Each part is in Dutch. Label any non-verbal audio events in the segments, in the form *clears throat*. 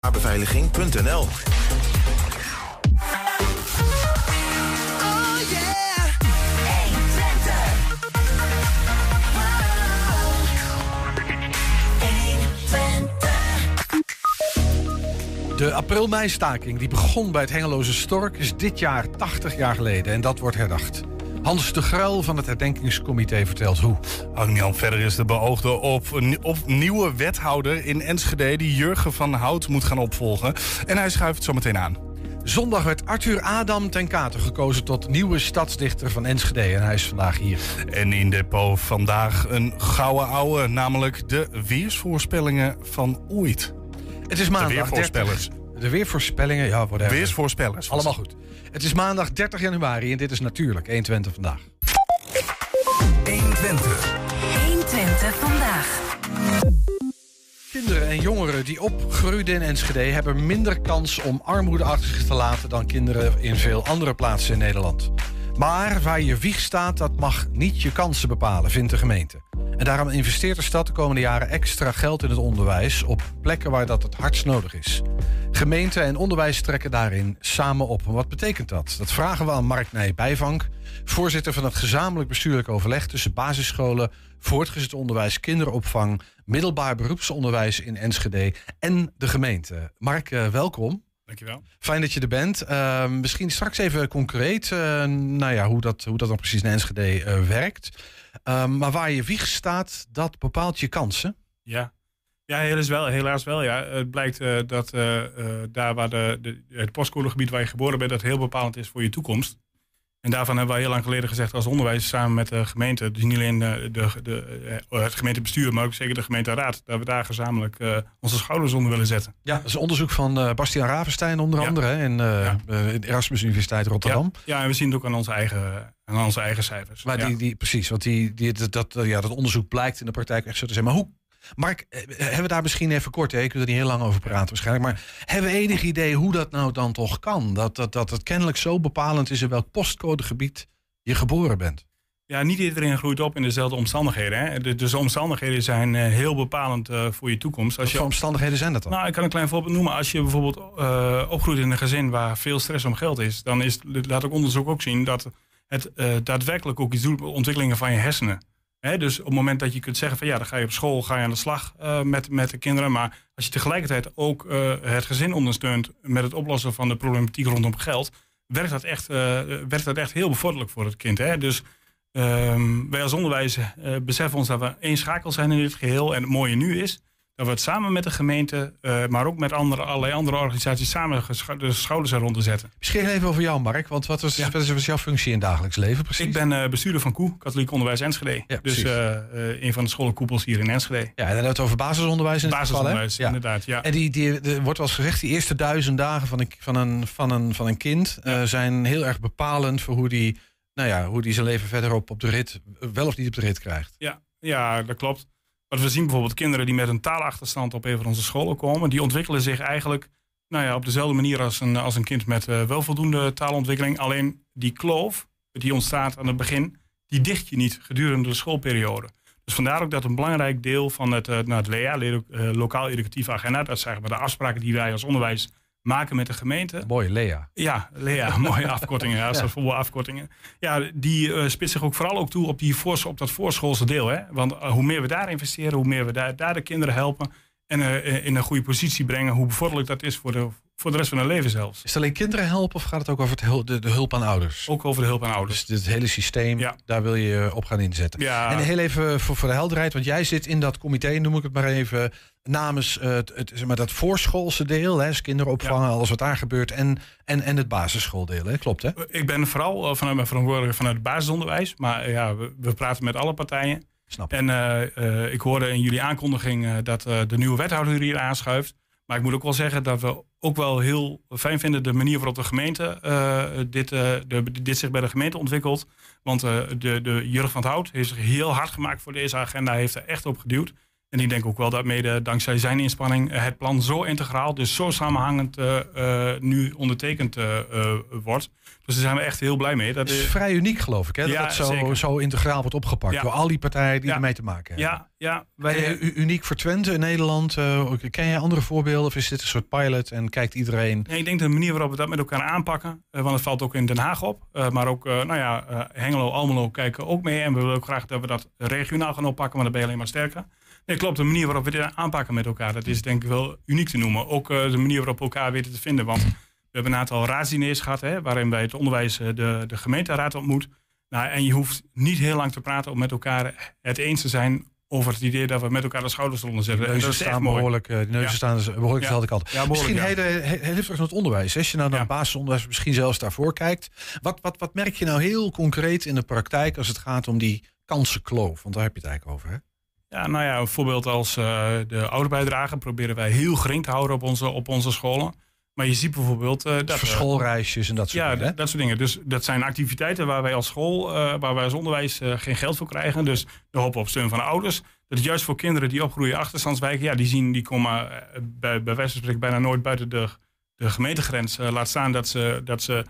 Beveiliging.nl De april-mei-staking die begon bij het Hengeloze Stork is dit jaar 80 jaar geleden en dat wordt herdacht. Hans de Gruil van het herdenkingscomité vertelt hoe. Arjan verder is de beoogde op, op nieuwe wethouder in Enschede die Jurgen van Hout moet gaan opvolgen. En hij schuift zo meteen aan. Zondag werd Arthur Adam ten Katen gekozen tot nieuwe stadsdichter van Enschede. En hij is vandaag hier. En in depot vandaag een gouden ouwe, namelijk de weersvoorspellingen van ooit. Het is maandag. De weervoorspellers. 30 de weervoorspellingen, ja, worden Weersvoorspellers. Allemaal goed. Het is maandag 30 januari en dit is natuurlijk 120 vandaag. 120. 120 vandaag. Kinderen en jongeren die opgroeiden in Enschede hebben minder kans om armoede achter zich te laten dan kinderen in veel andere plaatsen in Nederland. Maar waar je wieg staat, dat mag niet je kansen bepalen, vindt de gemeente. En daarom investeert de stad de komende jaren extra geld in het onderwijs op plekken waar dat het hardst nodig is. Gemeente en onderwijs trekken daarin samen op. En wat betekent dat? Dat vragen we aan Mark Nij Bijvank, voorzitter van het gezamenlijk bestuurlijk overleg tussen basisscholen, voortgezet onderwijs, kinderopvang, middelbaar beroepsonderwijs in Enschede en de gemeente. Mark, eh, welkom. Dankjewel. Fijn dat je er bent. Uh, misschien straks even concreet, uh, nou ja, hoe dat, hoe dat dan precies in Enschede uh, werkt. Ehm, maar waar je wieg staat, dat bepaalt je kansen. Ja, ja helaas wel. Helaas wel ja. Het blijkt dat daar waar de, de, het postcodegebied waar je geboren bent, dat heel bepalend is voor je toekomst. En daarvan hebben wij heel lang geleden gezegd als onderwijs samen met de gemeente, dus niet alleen de, de, de, het gemeentebestuur, maar ook zeker de gemeenteraad, dat we daar gezamenlijk uh, onze schouders onder willen zetten. Ja, dat is onderzoek van uh, Bastiaan Ravenstein onder andere ja. en uh, ja. Erasmus Universiteit Rotterdam. Ja. ja, en we zien het ook aan onze eigen, aan onze eigen cijfers. Maar die, die, precies, want die, die, dat, dat, ja, dat onderzoek blijkt in de praktijk echt zo te zijn. Maar hoe Mark, hebben we daar misschien even kort, hè? ik wil er niet heel lang over praten waarschijnlijk, maar hebben we enig idee hoe dat nou dan toch kan? Dat, dat, dat het kennelijk zo bepalend is in welk postcodegebied je geboren bent. Ja, niet iedereen groeit op in dezelfde omstandigheden. Hè? De, dus de omstandigheden zijn uh, heel bepalend uh, voor je toekomst. Wat voor omstandigheden zijn dat dan? Nou, ik kan een klein voorbeeld noemen. Als je bijvoorbeeld uh, opgroeit in een gezin waar veel stress om geld is, dan is, laat ook onderzoek ook zien dat het daadwerkelijk ook iets doet met ontwikkelingen van je hersenen. Dus op het moment dat je kunt zeggen van ja, dan ga je op school, ga je aan de slag uh, met, met de kinderen. Maar als je tegelijkertijd ook uh, het gezin ondersteunt met het oplossen van de problematiek rondom geld, werkt dat echt, uh, werkt dat echt heel bevorderlijk voor het kind. Hè? Dus um, wij als onderwijs beseffen ons dat we één schakel zijn in dit geheel. En het mooie nu is dat we het samen met de gemeente, uh, maar ook met andere, allerlei andere organisaties samen de schouders er rond te zetten. Misschien even over jou, Mark, want wat was, ja. wat was jouw functie in het dagelijks leven precies? Ik ben uh, bestuurder van KOE, Katholiek Onderwijs Enschede. Ja, dus uh, een van de scholenkoepels hier in Enschede. Ja, en dan het over basisonderwijs in Basisonderwijs, geval, ja. inderdaad, ja. En die, die, er wordt wel eens gezegd, die eerste duizend dagen van een, van een, van een, van een kind zijn heel erg bepalend voor hoe die, nou ja, hoe die zijn leven verderop op de rit, wel of niet op de rit krijgt. Ja, ja dat klopt. Want we zien bijvoorbeeld kinderen die met een taalachterstand op een van onze scholen komen. Die ontwikkelen zich eigenlijk nou ja, op dezelfde manier als een, als een kind met uh, wel voldoende taalontwikkeling. Alleen die kloof die ontstaat aan het begin, die dicht je niet gedurende de schoolperiode. Dus vandaar ook dat een belangrijk deel van het, uh, het LEA, uh, Lokaal Educatieve Agenda, dat we de afspraken die wij als onderwijs maken met de gemeente. Mooi, Lea. Ja, Lea, *laughs* mooie afkortingen. Ja, ja. afkortingen. Ja, die uh, spitst zich ook vooral ook toe op, die voor, op dat voorschoolse deel. Hè? Want uh, hoe meer we daar investeren, hoe meer we daar, daar de kinderen helpen en uh, in een goede positie brengen, hoe bevorderlijk dat is voor de, voor de rest van hun leven zelfs. Is het alleen kinderen helpen of gaat het ook over het de, de, hulp aan ouders? Ook over de hulp aan ouders. Dus het hele systeem, ja. daar wil je op gaan inzetten. Ja. En heel even voor, voor de helderheid, want jij zit in dat comité, noem ik het maar even, namens uh, het, het, zeg maar dat voorschoolse deel, hè, dus kinderopvang, ja. alles wat daar gebeurt, en, en, en het basisschooldeel, hè? klopt hè? Ik ben vooral vanuit mijn verantwoordelijkheid vanuit het basisonderwijs, maar ja, we, we praten met alle partijen. Snap. En uh, uh, ik hoorde in jullie aankondiging dat de nieuwe wethouder hier aanschuift. Maar ik moet ook wel zeggen dat we ook wel heel fijn vinden de manier waarop de gemeente dit, de, dit zich bij de gemeente ontwikkelt. Want de, de Jurg van het Hout heeft zich heel hard gemaakt voor deze agenda, heeft er echt op geduwd. En ik denk ook wel dat mede dankzij zijn inspanning eh, het plan zo integraal, dus zo samenhangend eh, eh, nu ondertekend wordt. Dus daar zijn we echt heel blij mee. Dat is vrij uniek, geloof ik, hè? Dat Ja, het zo, zeker. zo integraal wordt opgepakt Ja. door al die partijen die Ja. ermee te maken hebben. ja, ja, wij, uniek voor Twente in Nederland. ken jij andere voorbeelden of is dit een soort pilot en kijkt iedereen? Nee, ik denk de manier waarop we dat met elkaar aanpakken, want het valt ook in Den Haag op. maar ook, nou ja, Hengelo, Almelo kijken ook mee. En we willen ook graag dat we dat regionaal gaan oppakken, want dan ben je alleen maar sterker. Nee, klopt. De manier waarop we dit aanpakken met elkaar, dat is denk ik wel uniek te noemen. Ook eh, de manier waarop we elkaar weten te vinden. Want we hebben een aantal raadsdiners gehad, hè, waarin bij het onderwijs eh, de, de gemeenteraad ontmoet. Nou, en je hoeft niet heel lang te praten om met elkaar het eens te zijn over het idee dat we met elkaar de schouders eronder zetten. En Neuzen staan behoorlijk, eh, die neuzen Ja. staan dus behoorlijk Ja. dezelfde kant. Ja, Misschien ja. heel naar het onderwijs. Als je nou naar het basisonderwijs misschien zelfs daarvoor kijkt. Wat, wat, wat merk je nou heel concreet in de praktijk als het gaat om die kansenkloof? Want daar heb je het eigenlijk over, hè? Ja, nou ja, een voorbeeld als eh, de ouderbijdrage proberen wij heel gering te houden op onze, op onze scholen. Maar je ziet bijvoorbeeld eh, dat... Voor eh, schoolreisjes en dat soort ja, dingen. hè? dat, soort dingen. Dus dat zijn activiteiten waar wij als school, waar wij als onderwijs geen geld voor krijgen. Dus de hoop op steun van de ouders. Dat is juist voor kinderen die opgroeien in achterstandswijken. Ja, die zien, die komen bij, bij wijze van spreken bijna nooit buiten de, de gemeentegrens. Laat staan dat ze, dat ze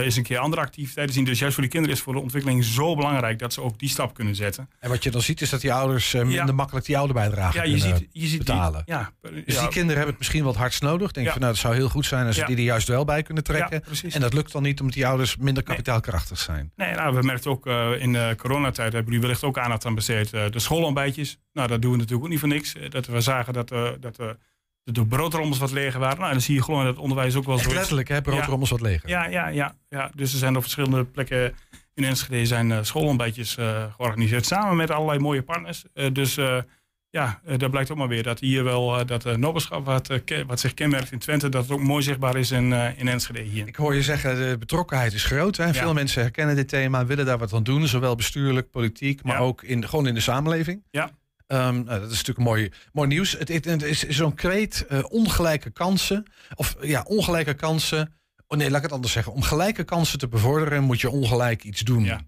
eens een keer andere activiteiten zien. Dus juist voor die kinderen is voor de ontwikkeling zo belangrijk dat ze ook die stap kunnen zetten. En wat je dan ziet is dat die ouders eh, minder Ja. makkelijk die oude bijdrage Ja, je ziet, je ziet betalen. Die, ja, Dus die kinderen hebben het misschien wat hardst nodig. Denk Ja. van, nou, het zou heel goed zijn als ze die er juist wel bij kunnen ja, trekken. precies. en dat lukt dan niet omdat die ouders minder kapitaalkrachtig zijn. Nee, nou, we merkten ook eh, in de coronatijd, hebben jullie wellicht ook aandacht aan besteed, eh, de schoolontbijtjes. Nou, dat doen we natuurlijk ook niet voor niks. Eh, dat we zagen dat, eh, dat eh, de, de broodrommels wat leger waren. Nou, dan zie je gewoon dat het onderwijs ook wel zo letterlijk, hè? Broodrommels wat leger. Ja, ja, ja, ja. Dus er zijn op verschillende plekken in Enschede zijn eh, schoolontbijtjes eh, georganiseerd. Samen met allerlei mooie partners. Eh, dus ja, daar blijkt ook maar weer dat hier wel dat uh, wat, wat zich kenmerkt in Twente, dat het ook mooi zichtbaar is in, in Enschede hier. Ik hoor je zeggen, de betrokkenheid is groot. Hè? Veel mensen herkennen dit thema, willen daar wat aan doen. Zowel bestuurlijk, politiek, maar Ja. ook in, gewoon in de samenleving. Ja. Ehm, nou, dat is natuurlijk mooi, mooi nieuws. Het, het, het is zo'n kreet, eh, ongelijke kansen. Of ja, ongelijke kansen. Oh nee, laat ik het anders zeggen. Om gelijke kansen te bevorderen moet je ongelijk iets doen. Ja.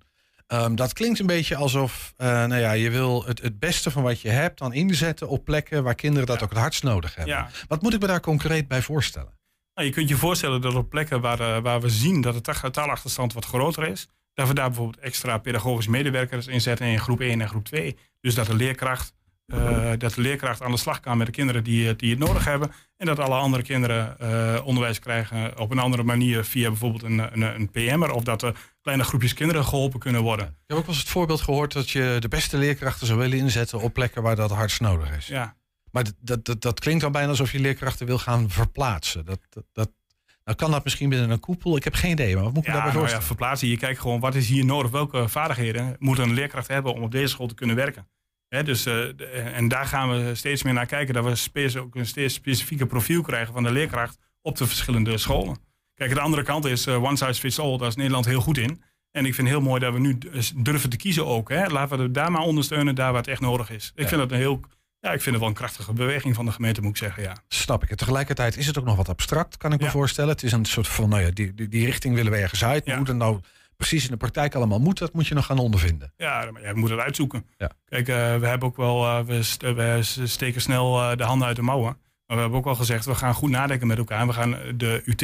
Ehm, dat klinkt een beetje alsof eh, nou ja, je wil het, het beste van wat je hebt dan inzetten op plekken waar kinderen dat Ja. ook het hardst nodig hebben. Ja. Wat moet ik me daar concreet bij voorstellen? Nou, je kunt je voorstellen dat op plekken waar, eh, waar we zien dat de ta- taalachterstand wat groter is, dat we daar bijvoorbeeld extra pedagogische medewerkers inzetten in groep 1 en groep 2. Dus dat de leerkracht, eh, dat de leerkracht aan de slag kan met de kinderen die, het- die het nodig hebben. En dat alle andere kinderen eh, onderwijs krijgen op een andere manier via bijvoorbeeld een, een, een PM'er. Of dat er kleine groepjes kinderen geholpen kunnen worden. Ik heb ook wel eens het voorbeeld gehoord dat je de beste leerkrachten zou willen inzetten op plekken waar dat hardst nodig is. Ja, Maar dat, dat, dat, dat klinkt dan bijna alsof je leerkrachten wil gaan verplaatsen. Dat, dat, dat, nou kan dat misschien binnen een koepel. Ik heb geen idee, maar wat moet ik me ja, daarbij nou ja verplaatsen. Je kijkt gewoon wat is hier nodig. Welke vaardigheden moet een leerkracht hebben om op deze school te kunnen werken. Dus, eh, de- en daar gaan we steeds meer naar kijken. Dat we ook een steeds specifieke profiel krijgen van de leerkracht op de verschillende scholen. Kijk, de andere kant is eh, one size fits all. Daar is Nederland heel goed in. En ik vind het heel mooi dat we nu dus durven te kiezen ook. Hè. Laten we daar maar ondersteunen, daar waar het echt nodig is. Ik Ja. vind dat een heel... Ja, ik vind het wel een krachtige beweging van de gemeente, moet ik zeggen. Ja. Snap ik het. Tegelijkertijd is het ook nog wat abstract, kan ik me voorstellen. Het is een soort van, nou ja, die, die, die richting willen we ergens uit. Maar Ja. Hoe dat nou precies in de praktijk allemaal moet, dat moet je nog gaan ondervinden. Ja, maar je moet het uitzoeken. Ja. Kijk, eh, we hebben ook wel, eh, we, st- we steken snel eh, de handen uit de mouwen. Maar we hebben ook wel gezegd, we gaan goed nadenken met elkaar. We gaan de UT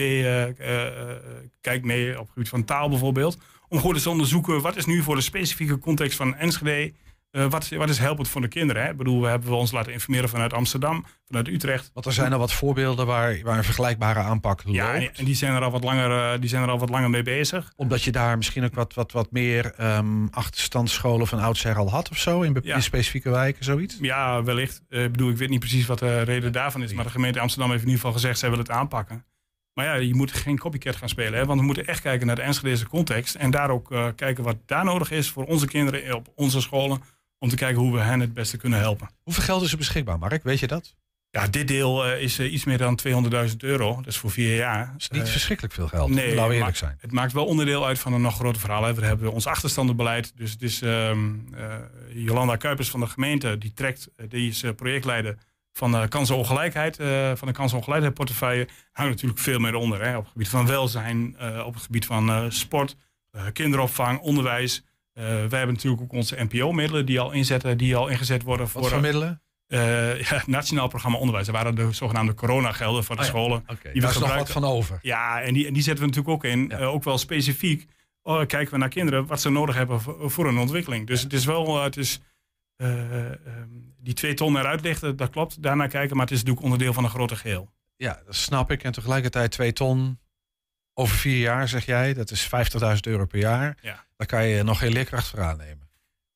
kijkt mee op het gebied van taal bijvoorbeeld. Om gewoon eens te onderzoeken, wat is nu voor de specifieke context van Enschede... eh, wat, wat is helpend voor de kinderen? Hè? Ik bedoel, we hebben ons laten informeren vanuit Amsterdam, vanuit Utrecht. Want er zijn al wat voorbeelden waar, waar een vergelijkbare aanpak loopt. Ja, en, en die, zijn er al wat langer, eh, die zijn er al wat langer mee bezig. Omdat je daar misschien ook wat, wat, wat meer ehm achterstandsscholen van oudsher al had of zo. In, Ja. in specifieke wijken, zoiets. Ja, wellicht. Eh, Ik bedoel, ik weet niet precies wat de reden daarvan is. Maar de gemeente Amsterdam heeft in ieder geval gezegd, zij willen het aanpakken. Maar ja, je moet geen copycat gaan spelen. Hè? Want we moeten echt kijken naar de Enschedeze context. En daar ook kijken wat daar nodig is voor onze kinderen op onze scholen. Om te kijken hoe we hen het beste kunnen helpen. Hoeveel geld is er beschikbaar, Mark? Weet je dat? Ja, dit deel eh, is eh, iets meer dan 200.000 euro. Dat is voor vier jaar. Dat is niet Eh, verschrikkelijk veel geld. nee, Laten we eerlijk zijn. Het maakt wel onderdeel uit van een nog groter verhaal. Hè. We hebben ons achterstandenbeleid. Dus het is ehm, eh, Jolanda Kuipers van de gemeente. Die trekt, die is projectleider van de kansenongelijkheid. van de kansenongelijkheid portefeuille. Hangt natuurlijk veel meer onder. Hè. Op het gebied van welzijn. op het gebied van sport. kinderopvang. Onderwijs. Eh, wij hebben natuurlijk ook onze NPO-middelen die al inzetten. Die al ingezet worden Wat voor... voor middelen? eh, *laughs* ja, Nationaal Programma Onderwijs. Dat waren de zogenaamde coronagelden voor de Oh ja, scholen. We daar is nog wat van over. Ja, en die, en die zetten we natuurlijk ook in. Ja. Eh, ook wel specifiek oh, kijken we naar kinderen wat ze nodig hebben voor, voor een ontwikkeling. Dus het is wel, het is, eh, ehm, die twee ton eruit lichten, dat klopt. Daarna kijken, maar het is natuurlijk onderdeel van een groter geheel. Ja, dat snap ik. En tegelijkertijd twee ton over vier jaar, zeg jij. Dat is 50.000 euro per jaar. Ja. Daar kan je nog geen leerkracht voor aannemen.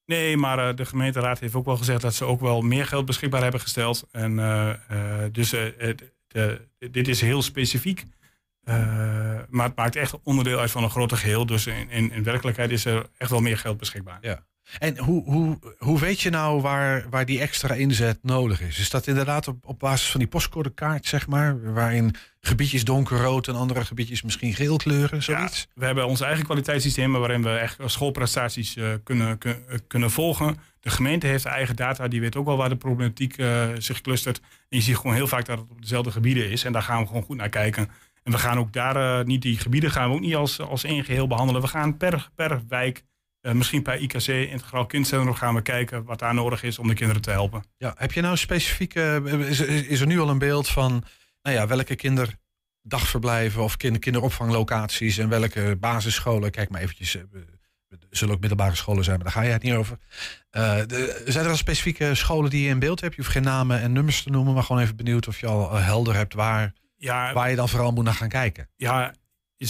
Nee, maar eh, de gemeenteraad heeft ook wel gezegd dat ze ook wel meer geld beschikbaar hebben gesteld. En eh, eh, dus de- dit is heel specifiek. Maar het maakt echt onderdeel uit van een groter geheel. Dus in, in, in werkelijkheid is er echt wel meer geld beschikbaar. Ja. En hoe, hoe, hoe weet je nou waar, waar die extra inzet nodig is? Is dat inderdaad op, op basis van die postcodekaart, zeg maar? Waarin gebiedjes donkerrood en andere gebiedjes misschien geel kleuren, zoiets? We hebben ons eigen kwaliteitssysteem waarin we echt schoolprestaties eh, kunnen, kun- eh, kunnen volgen. De gemeente heeft eigen data, die weet ook wel waar de problematiek eh, zich clustert. En je ziet gewoon heel vaak dat het op dezelfde gebieden is. En daar gaan we gewoon goed naar kijken. En we gaan ook daar, niet die gebieden gaan we ook niet als, als één geheel behandelen. We gaan per, per wijk, eh, misschien per IKC, Integraal Kindcentrum, gaan we kijken wat daar nodig is om de kinderen te helpen. Ja, heb je nou specifieke, is, is is er nu al een beeld van, nou ja, welke kinderdagverblijven of kinder, kinderopvanglocaties en welke basisscholen, kijk maar eventjes, eh, zullen ook middelbare scholen zijn, maar daar ga je het niet over. Eh, de- zijn er al specifieke scholen die je in beeld hebt? Je hoeft geen namen en nummers te noemen, maar gewoon even benieuwd of je al eh, helder hebt waar, Ja, waar je dan vooral moet naar gaan kijken. Ja,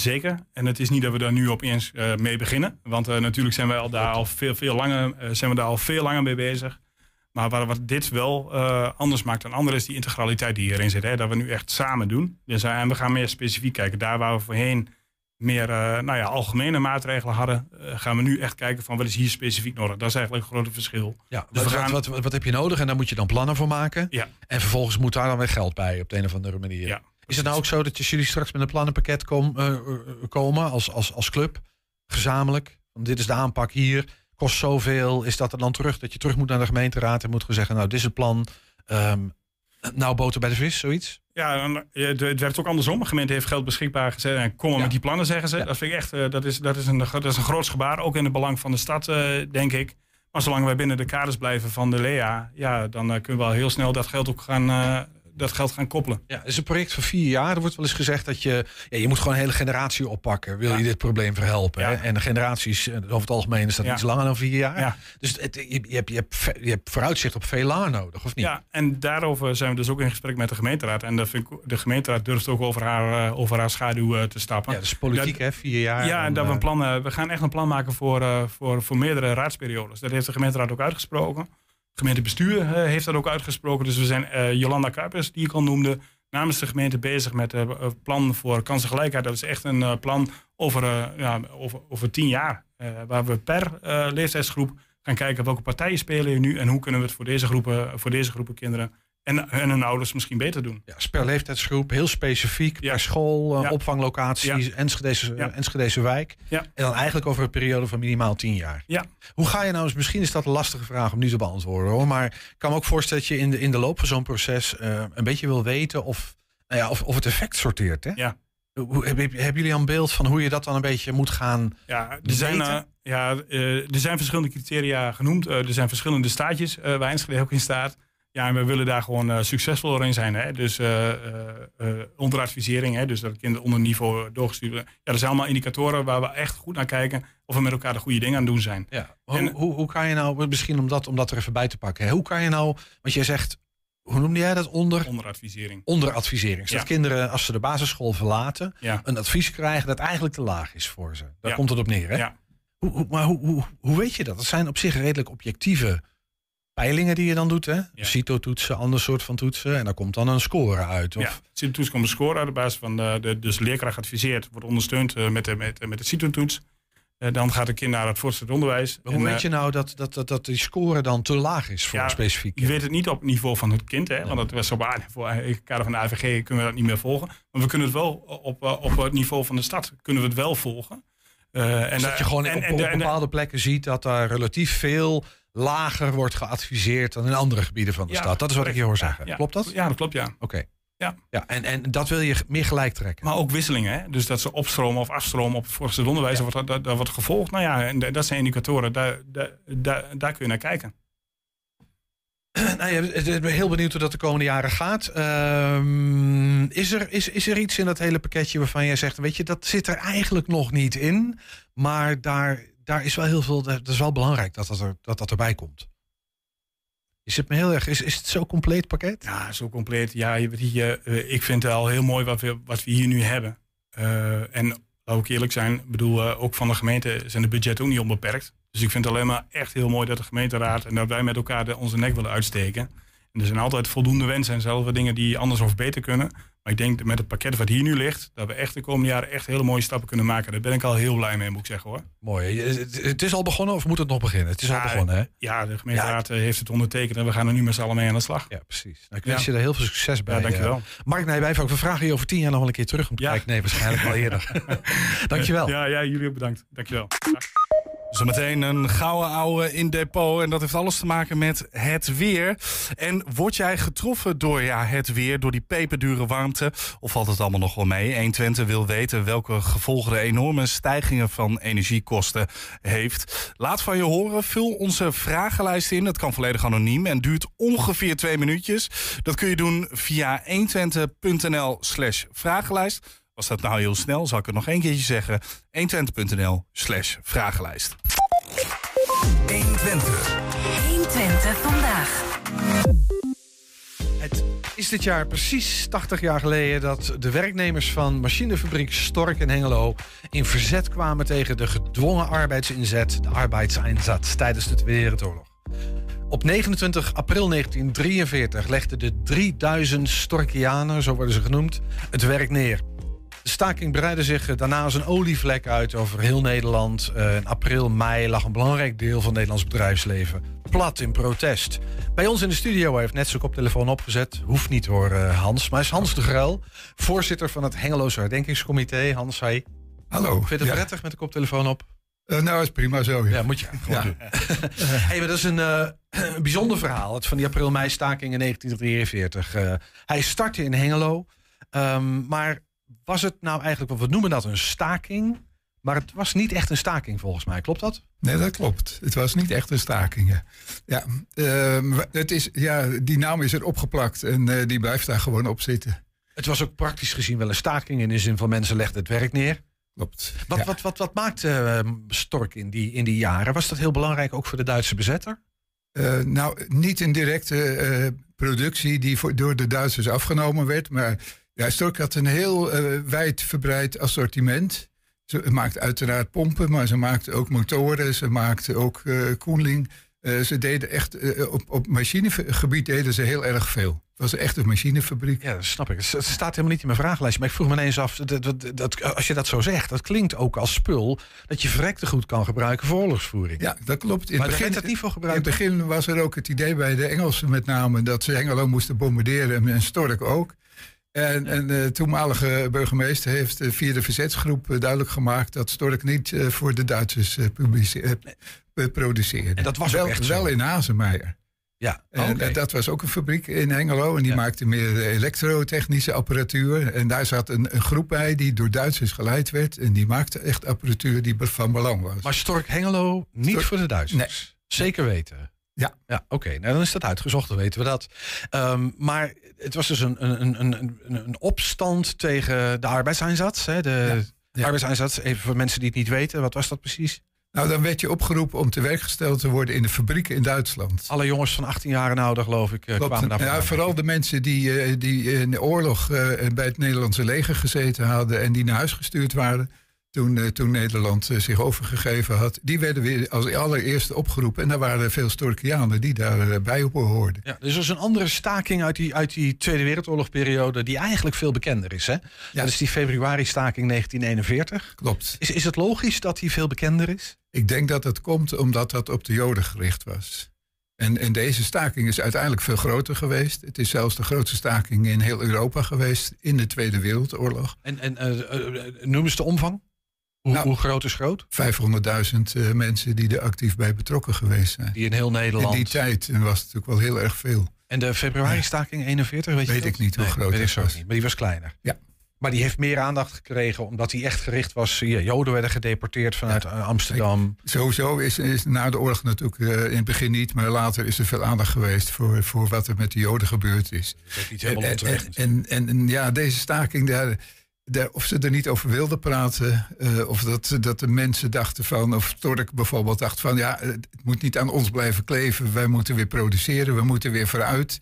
zeker. En het is niet dat we daar nu opeens eh mee beginnen. Want eh, natuurlijk zijn we al daar al veel, veel langer, eh, zijn we daar al veel langer mee bezig. Maar wat dit wel anders maakt dan anderen is die integraliteit die hierin zit. Hè? Dat we nu echt samen doen. Dus, en we gaan meer specifiek kijken. Daar waar we voorheen meer nou ja, algemene maatregelen hadden, gaan we nu echt kijken van wat is hier specifiek nodig. Dat is eigenlijk een grote verschil. Ja, Dus wat, we gaan- wat, wat, wat heb je nodig? En daar moet je dan plannen voor maken. Ja. En vervolgens moet daar dan weer geld bij op de een of andere manier. Ja, Is het nou ook zo dat jullie straks met een plannenpakket kom, eh, eh, komen als, als, als club, gezamenlijk? Want dit is de aanpak hier, kost zoveel. Is dat er dan terug dat je terug moet naar de gemeenteraad en moet gaan zeggen, nou, dit is het plan. ehm, nou, boter bij de vis, zoiets? Ja, het werkt ook andersom. De gemeente heeft geld beschikbaar gezet en kom maar Ja. met die plannen, zeggen ze. Ja. Dat vind ik echt, eh, dat is, dat, is een, dat is een groot gebaar, ook in het belang van de stad, denk ik. Maar zolang wij binnen de kaders blijven van de LEA, ja, dan kunnen we wel heel snel dat geld ook gaan, dat geld gaan koppelen. Ja, het is een project van vier jaar. Er wordt wel eens gezegd dat je, ja, je moet gewoon een hele generatie oppakken. Wil Ja. je dit probleem verhelpen? Ja. Hè? En de generaties, eh, over het algemeen is dat iets langer dan vier jaar. Ja. Dus het, je, je, hebt, je, hebt, je hebt vooruitzicht op veel langer nodig, of niet? Ja, en daarover zijn we dus ook in gesprek met de gemeenteraad. En ik, de gemeenteraad durft ook over haar, eh, over haar schaduw eh, te stappen. Ja, dus politiek, hè? Vier jaar. Ja, en dat we een plan, we gaan echt een plan maken voor, voor, voor meerdere raadsperiodes. Dat heeft de gemeenteraad ook uitgesproken. Gemeentebestuur eh, heeft dat ook uitgesproken. Dus we zijn eh, Jolanda Kuipers, die ik al noemde, namens de gemeente bezig met het plan voor kansengelijkheid. Dat is echt een eh, plan over, eh, ja, over, over tien jaar. eh, waar we per eh, leeftijdsgroep gaan kijken welke partijen spelen hier nu en hoe kunnen we het voor deze groepen, voor deze groepen kinderen en, en hun ouders misschien beter doen. Ja, per leeftijdsgroep, heel specifiek, Ja. per school, eh, Ja. opvanglocaties, Enschedese, Ja. Enschedese wijk. Ja. En dan eigenlijk over een periode van minimaal tien jaar. Ja. Hoe ga je nou eens, misschien is dat een lastige vraag om nu te beantwoorden hoor, maar ik kan me ook voorstellen dat je in de, in de loop van zo'n proces eh, een beetje wil weten of, nou ja, of, of het effect sorteert. Hè? Ja. Hoe, heb- hebben jullie een beeld van hoe je dat dan een beetje moet gaan? Ja, er zijn, eh, ja, er zijn verschillende criteria genoemd. Er zijn verschillende staatjes waar Enschede ook in staat. Ja, en we willen daar gewoon uh, succesvol in zijn. Hè? Dus uh, onder advisering, hè? dus dat kinderen onder niveau doorgestuurd worden. Ja, dat zijn allemaal indicatoren waar we echt goed naar kijken of we met elkaar de goede dingen aan het doen zijn. Ja. Hoe, hoe, hoe kan je nou, misschien om dat, om dat er even bij te pakken, hè? hoe kan je nou, want jij zegt, hoe noemde jij dat? Onder? Onderadvisering. Onderadvisering. Ja. kinderen, als ze de basisschool verlaten, ja. een advies krijgen dat eigenlijk te laag is voor ze. Daar ja. komt het op neer, hè? Ja. Hoe, hoe, maar hoe, hoe, hoe weet je dat? Dat zijn op zich redelijk objectieve peilingen die je dan doet, hè? Ja. CITO-toetsen, ander soort van toetsen. En daar komt dan een score uit. Of... Ja, CITO-toets komt een score uit de basis van de, de dus de leerkracht adviseert, wordt ondersteund uh, met de, met, met de CITO-toets. Uh, dan gaat het kind naar het voortgezet onderwijs. Maar hoe weet je nou dat, dat, dat, dat die score dan te laag is voor ja, specifiek? Je weet het niet op het niveau van het kind, hè? Want dat was op voor het kader van de AVG kunnen we dat niet meer volgen. Maar we kunnen het wel op, op het niveau van de stad kunnen we het wel volgen. Uh, en dus dat je gewoon en, op, op, op bepaalde plekken ziet dat daar relatief veel lager wordt geadviseerd dan in andere gebieden van de ja, stad. Dat is wat ik je hoor zeggen. Ja, klopt dat? Ja, dat klopt, ja. Oké. Okay. Ja. ja en, en dat wil je meer gelijk trekken. Maar ook wisselingen. Hè? Dus dat ze opstromen of afstromen op het onderwijs. Ja. Wordt, dat, dat wordt gevolgd. Nou ja, en dat zijn indicatoren. Daar, daar, daar, daar kun je naar kijken. *clears throat* nou ja, ik ben heel benieuwd hoe dat de komende jaren gaat. Ehm, is, er, is, is er iets in dat hele pakketje waarvan jij zegt, weet je, dat zit er eigenlijk nog niet in, maar daar, daar is wel heel veel, dat is wel belangrijk dat dat, er, dat, dat erbij komt. Is het me heel erg, is, is het zo compleet pakket? Ja, zo compleet. Ja, je, eh, ik vind het al heel mooi wat we, wat we hier nu hebben. Eh, en laat ik eerlijk zijn, bedoel, eh, ook van de gemeente zijn de budgetten ook niet onbeperkt. Dus ik vind het alleen maar echt heel mooi dat de gemeenteraad en dat wij met elkaar de, onze nek willen uitsteken. En er zijn altijd voldoende wensen en zelfde dingen die anders of beter kunnen. Maar ik denk dat met het pakket wat hier nu ligt, dat we echt de komende jaren echt hele mooie stappen kunnen maken. Daar ben ik al heel blij mee, moet ik zeggen hoor. Mooi. Het, is al begonnen of moet het nog beginnen? Het is al begonnen, hè? Ja, de gemeenteraad eh, heeft het ondertekend en we gaan er nu met z'n allen mee aan de slag. Ja, precies. Nou, ik wens Ja. je er heel veel succes bij. Ja, dankjewel. eh. Mark Nijwijf, we vragen je over tien jaar nog wel een keer terug om te Ja. kijken. Nee, waarschijnlijk wel eerder. *laughs* dankjewel. Ja, ja, jullie ook bedankt. Dankjewel. Zometeen een gouden ouwe in depot. En dat heeft alles te maken met het weer. En word jij getroffen door ja, het weer, door die peperdure warmte? Of valt het allemaal nog wel mee? 120 wil weten welke gevolgen de enorme stijgingen van energiekosten heeft. Laat van je horen. Vul onze vragenlijst in. Dat kan volledig anoniem en duurt ongeveer twee minuutjes. Dat kun je doen via 120.nl slash vragenlijst. Was dat nou heel snel? Zal ik het nog één keertje zeggen? 120.nl slash vragenlijst. 120 vandaag. Het is dit jaar precies 80 jaar geleden dat de werknemers van machinefabriek Stork in Hengelo in verzet kwamen tegen de gedwongen arbeidsinzet, de arbeidseinsatz, tijdens de Tweede Wereldoorlog. Op 29 april 1943 legden de 3000 Storkianen, zo worden ze genoemd, het werk neer. De staking breidde zich eh, daarna als een olievlek uit over heel Nederland. Eh, in april, mei lag een belangrijk deel van het Nederlands bedrijfsleven plat in protest. Bij ons in de studio hij heeft net zijn koptelefoon opgezet. Hoeft niet hoor, eh, Hans. Maar is Hans de Gruil, voorzitter van het Hengeloze Herdenkingscomité. Hans, hi. Hallo. Vind je het Ja. prettig met de koptelefoon op? Eh, nou, is prima zo. Ja. Ja, moet je gewoon Ja. doen. *laughs* hey, maar dat is een, *clears throat* een bijzonder verhaal. Het van die april-mei-staking in 1943. Eh, hij startte in Hengelo. Ehm, maar was het nou eigenlijk, wat we noemen dat een staking... Maar het was niet echt een staking volgens mij, klopt dat? Nee, dat klopt. Het was niet echt een staking. Ja, ehm, het is, ja die naam is er opgeplakt en eh, die blijft daar gewoon op zitten. Het was ook praktisch gezien wel een staking in de zin van mensen legden het werk neer. Klopt. Wat, Ja. wat, wat, wat maakte eh, Stork in die, in die jaren? Was dat heel belangrijk ook voor de Duitse bezetter? Eh, nou, niet een directe eh, productie die voor, door de Duitsers afgenomen werd. Maar ja, Stork had een heel eh wijd verbreid assortiment. Ze maakte uiteraard pompen, maar ze maakte ook motoren. Ze maakte ook eh koeling. Eh, ze deden echt, op, op machinegebied deden ze heel erg veel. Het was echt een machinefabriek. Ja, dat snap ik. Het staat helemaal niet in mijn vragenlijstje. Maar ik vroeg me ineens af, dat, dat, dat- als je dat zo zegt, dat klinkt ook als spul dat je verrekte goed kan gebruiken voor oorlogsvoering. Ja, dat klopt. In maar begin, het niet voor in het begin was er ook het idee bij de Engelsen met name dat ze Hengelo moesten bombarderen en Stork ook. En, en de toenmalige burgemeester heeft eh, via de verzetsgroep eh, duidelijk gemaakt dat Stork niet eh, voor de Duitsers eh, eh, eh, produceerde. En dat was ook wel, echt wel in Hazenmeijer. Ja, En eh, dat was ook een fabriek in Hengelo. En die Ja. maakte meer eh, elektrotechnische apparatuur. En daar zat een, een groep bij die door Duitsers geleid werd. En die maakte echt apparatuur die van belang was. Maar Stork Hengelo niet Stork- voor de Duitsers. Zeker weten. Ja. Ja, oké. Nou, dan is dat uitgezocht, dan weten we dat. Ehm, maar het was dus een, een, een, een, een opstand tegen de arbeidseinsatz. Hè? De ja. arbeidseinsatz, even voor mensen die het niet weten. Wat was dat precies? Nou, dan werd je opgeroepen om te werk gesteld te worden in de fabrieken in Duitsland. Alle jongens van 18 jaar en ouder, geloof ik, eh, Klopt. kwamen daarvan. ja, vooral de mensen die, eh, die in de oorlog eh, bij het Nederlandse leger gezeten hadden en die naar huis gestuurd waren. Toen, eh, toen Nederland eh, zich overgegeven had, die werden weer als allereerste opgeroepen. En daar waren veel Storkianen die daarbij op hoorden. Ja, dus er is een andere staking uit die, uit die Tweede Wereldoorlogperiode die eigenlijk veel bekender is. Hè? Dat is die februari-staking 1941. Klopt. Is, is het logisch dat die veel bekender is? Ik denk dat het komt omdat dat op de Joden gericht was. En, en deze staking is uiteindelijk veel groter geweest. Het is zelfs de grootste staking in heel Europa geweest in de Tweede Wereldoorlog. En, en eh, eh, eh, noem eens de omvang. Hoe, Nou. hoe groot is groot? 500.000 eh, mensen die er actief bij betrokken geweest zijn. Die in heel In Nederland. die tijd was het natuurlijk wel heel erg veel. En de februari-staking 41, weet je Weet ik niet hoe Nee, groot ik dat was. niet, maar die was kleiner. Ja. Maar die heeft meer aandacht gekregen omdat hij echt gericht was. Ja, Joden werden gedeporteerd vanuit eh, Amsterdam. Sowieso is, is na de oorlog natuurlijk eh, in het begin niet, maar later is er veel aandacht geweest voor, voor wat er met de Joden gebeurd is. Dat is niet helemaal en, en, en, en ja, deze staking, daar, of ze er niet over wilden praten, eh, of dat, dat de mensen dachten van, of Tork bijvoorbeeld dacht van, ja, het moet niet aan ons blijven kleven, wij moeten weer produceren, we moeten weer vooruit,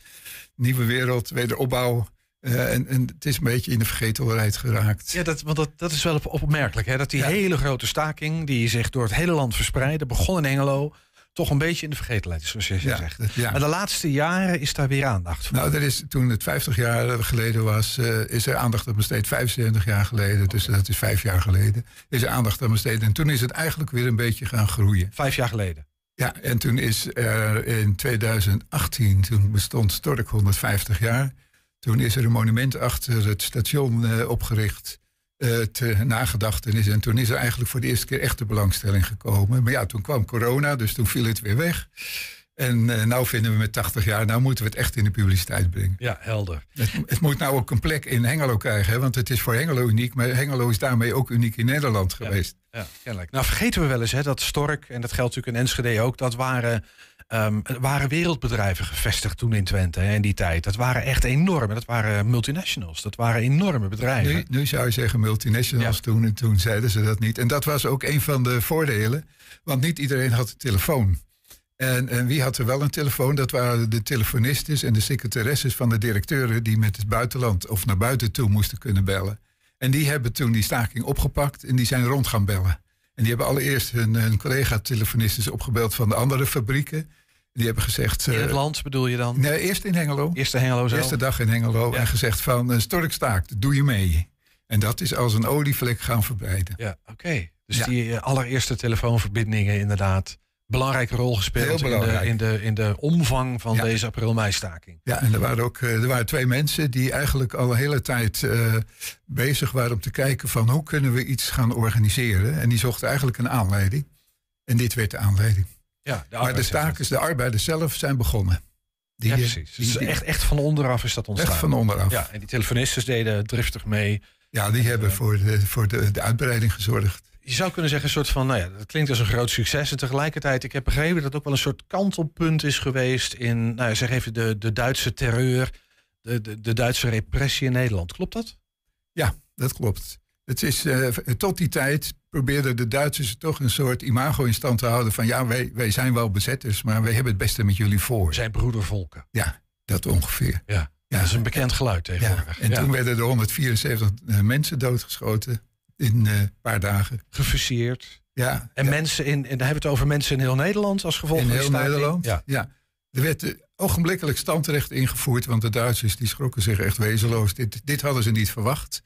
nieuwe wereld, wederopbouw. Eh, en, en het is een beetje in de vergetelheid geraakt. Ja, dat, want dat, dat is wel op- opmerkelijk. Hè? Dat die Ja. hele grote staking, die zich door het hele land verspreidde, begon in Engelo, toch een beetje in de vergetelheid is, zoals je Ja, zegt. ja. Maar de laatste jaren is daar weer aandacht voor. Nou, er is, toen het 50 jaar geleden was, eh, is er aandacht aan besteed. 75 jaar geleden, dus dat is vijf jaar geleden, is er aandacht aan besteed. En toen is het eigenlijk weer een beetje gaan groeien. Vijf jaar geleden. Ja, en toen is er in 2018, toen bestond Stork 150 jaar. Toen is er een monument achter het station eh, opgericht. Eh ter nagedachtenis. En toen is er eigenlijk voor de eerste keer echte belangstelling gekomen. Maar ja, toen kwam corona, dus toen viel het weer weg. En eh nou vinden we met 80 jaar, nou moeten we het echt in de publiciteit brengen. Ja, helder. Het, het moet nou ook een plek in Hengelo krijgen, hè, want het is voor Hengelo uniek. Maar Hengelo is daarmee ook uniek in Nederland geweest. Ja, kennelijk. Nou, vergeten we wel eens hè, dat Stork, en dat geldt natuurlijk in Enschede ook, dat waren, ehm, waren wereldbedrijven gevestigd toen in Twente hè, in die tijd. Dat waren echt enorme, dat waren multinationals, dat waren enorme bedrijven. Nu, nu zou je zeggen multinationals, Ja. toen, en toen zeiden ze dat niet. En dat was ook een van de voordelen, want niet iedereen had een telefoon. En, en wie had er wel een telefoon? Dat waren de telefonistes en de secretaresses van de directeuren... die met het buitenland of naar buiten toe moesten kunnen bellen. En die hebben toen die staking opgepakt en die zijn rond gaan bellen. En die hebben allereerst hun, hun collega-telefonistes opgebeld van de andere fabrieken. Die hebben gezegd... in eh, het land bedoel je dan? Nee, eerst in Hengelo. Eerste Hengelo zelf? Eerste dag in Hengelo Ja. en gezegd van uh, Stork staakt, doe je mee. En dat is als een olievlek gaan verbreiden. Ja, oké. Dus Ja. die eh, allereerste telefoonverbindingen inderdaad. Belangrijke rol gespeeld in de, in, de, in de omvang van Ja. deze april-mei-staking. Ja, en er waren ook eh, er waren twee mensen die eigenlijk al een hele tijd eh, bezig waren om te kijken van hoe kunnen we iets gaan organiseren. En die zochten eigenlijk een aanleiding. En dit werd de aanleiding. Ja, de maar de stakers, de arbeiders zelf zijn begonnen. Die, Ja, eh, precies. die- Dus die- echt, echt van onderaf is dat ontstaan. echt van onderaf. Ja, en die telefonistes deden driftig mee. Ja, die hebben voor, de, voor de, de uitbreiding gezorgd. Je zou kunnen zeggen, een soort van, nou ja, dat klinkt als een groot succes. En tegelijkertijd, ik heb begrepen dat het ook wel een soort kantelpunt is geweest in, nou ja, zeg even, de, de Duitse terreur, de, de, de Duitse repressie in Nederland. Klopt dat? Ja, dat klopt. Het is, eh, tot die tijd probeerden de Duitsers toch een soort imago in stand te houden van ja, wij, wij zijn wel bezetters, maar wij hebben het beste met jullie voor. We zijn broedervolken. Ja, dat ongeveer. Ja, Ja. dat is een bekend geluid Ja. tegenwoordig. En Ja. toen werden er 174 eh, mensen doodgeschoten in eh, een paar dagen. Gefuseerd. Ja, En mensen in, en dan hebben we het over mensen in heel Nederland als gevolg in van heel? Nederland. Ja. Ja. Er werd eh, ogenblikkelijk standrecht ingevoerd, want de Duitsers die schrokken zich echt wezenloos. Dit, dit hadden ze niet verwacht.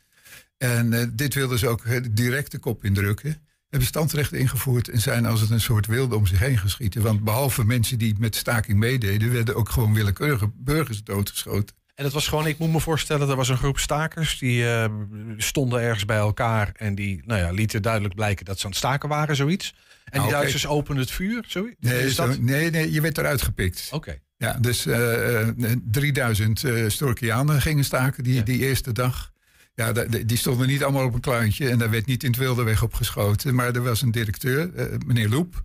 En eh, dit wilden ze ook eh, direct de kop indrukken. Hebben standrecht ingevoerd en zijn als het een soort wilde om zich heen geschieten. Want behalve mensen die met staking meededen, werden ook gewoon willekeurige burgers doodgeschoten. En dat was gewoon, ik moet me voorstellen, er was een groep stakers die eh, stonden ergens bij elkaar en die nou ja, lieten duidelijk blijken dat ze aan het staken waren, zoiets. En die Nou. Duitsers openden het vuur, zoiets. Nee, is dat? zo- nee, nee, je werd eruit gepikt. Oké. Ja, dus eh, 3000 eh Storkianen gingen staken die, Ja. die eerste dag. Ja, die stonden niet allemaal op een kluintje en daar werd niet in het wilde weg op geschoten. Maar er was een directeur, eh, meneer Loep.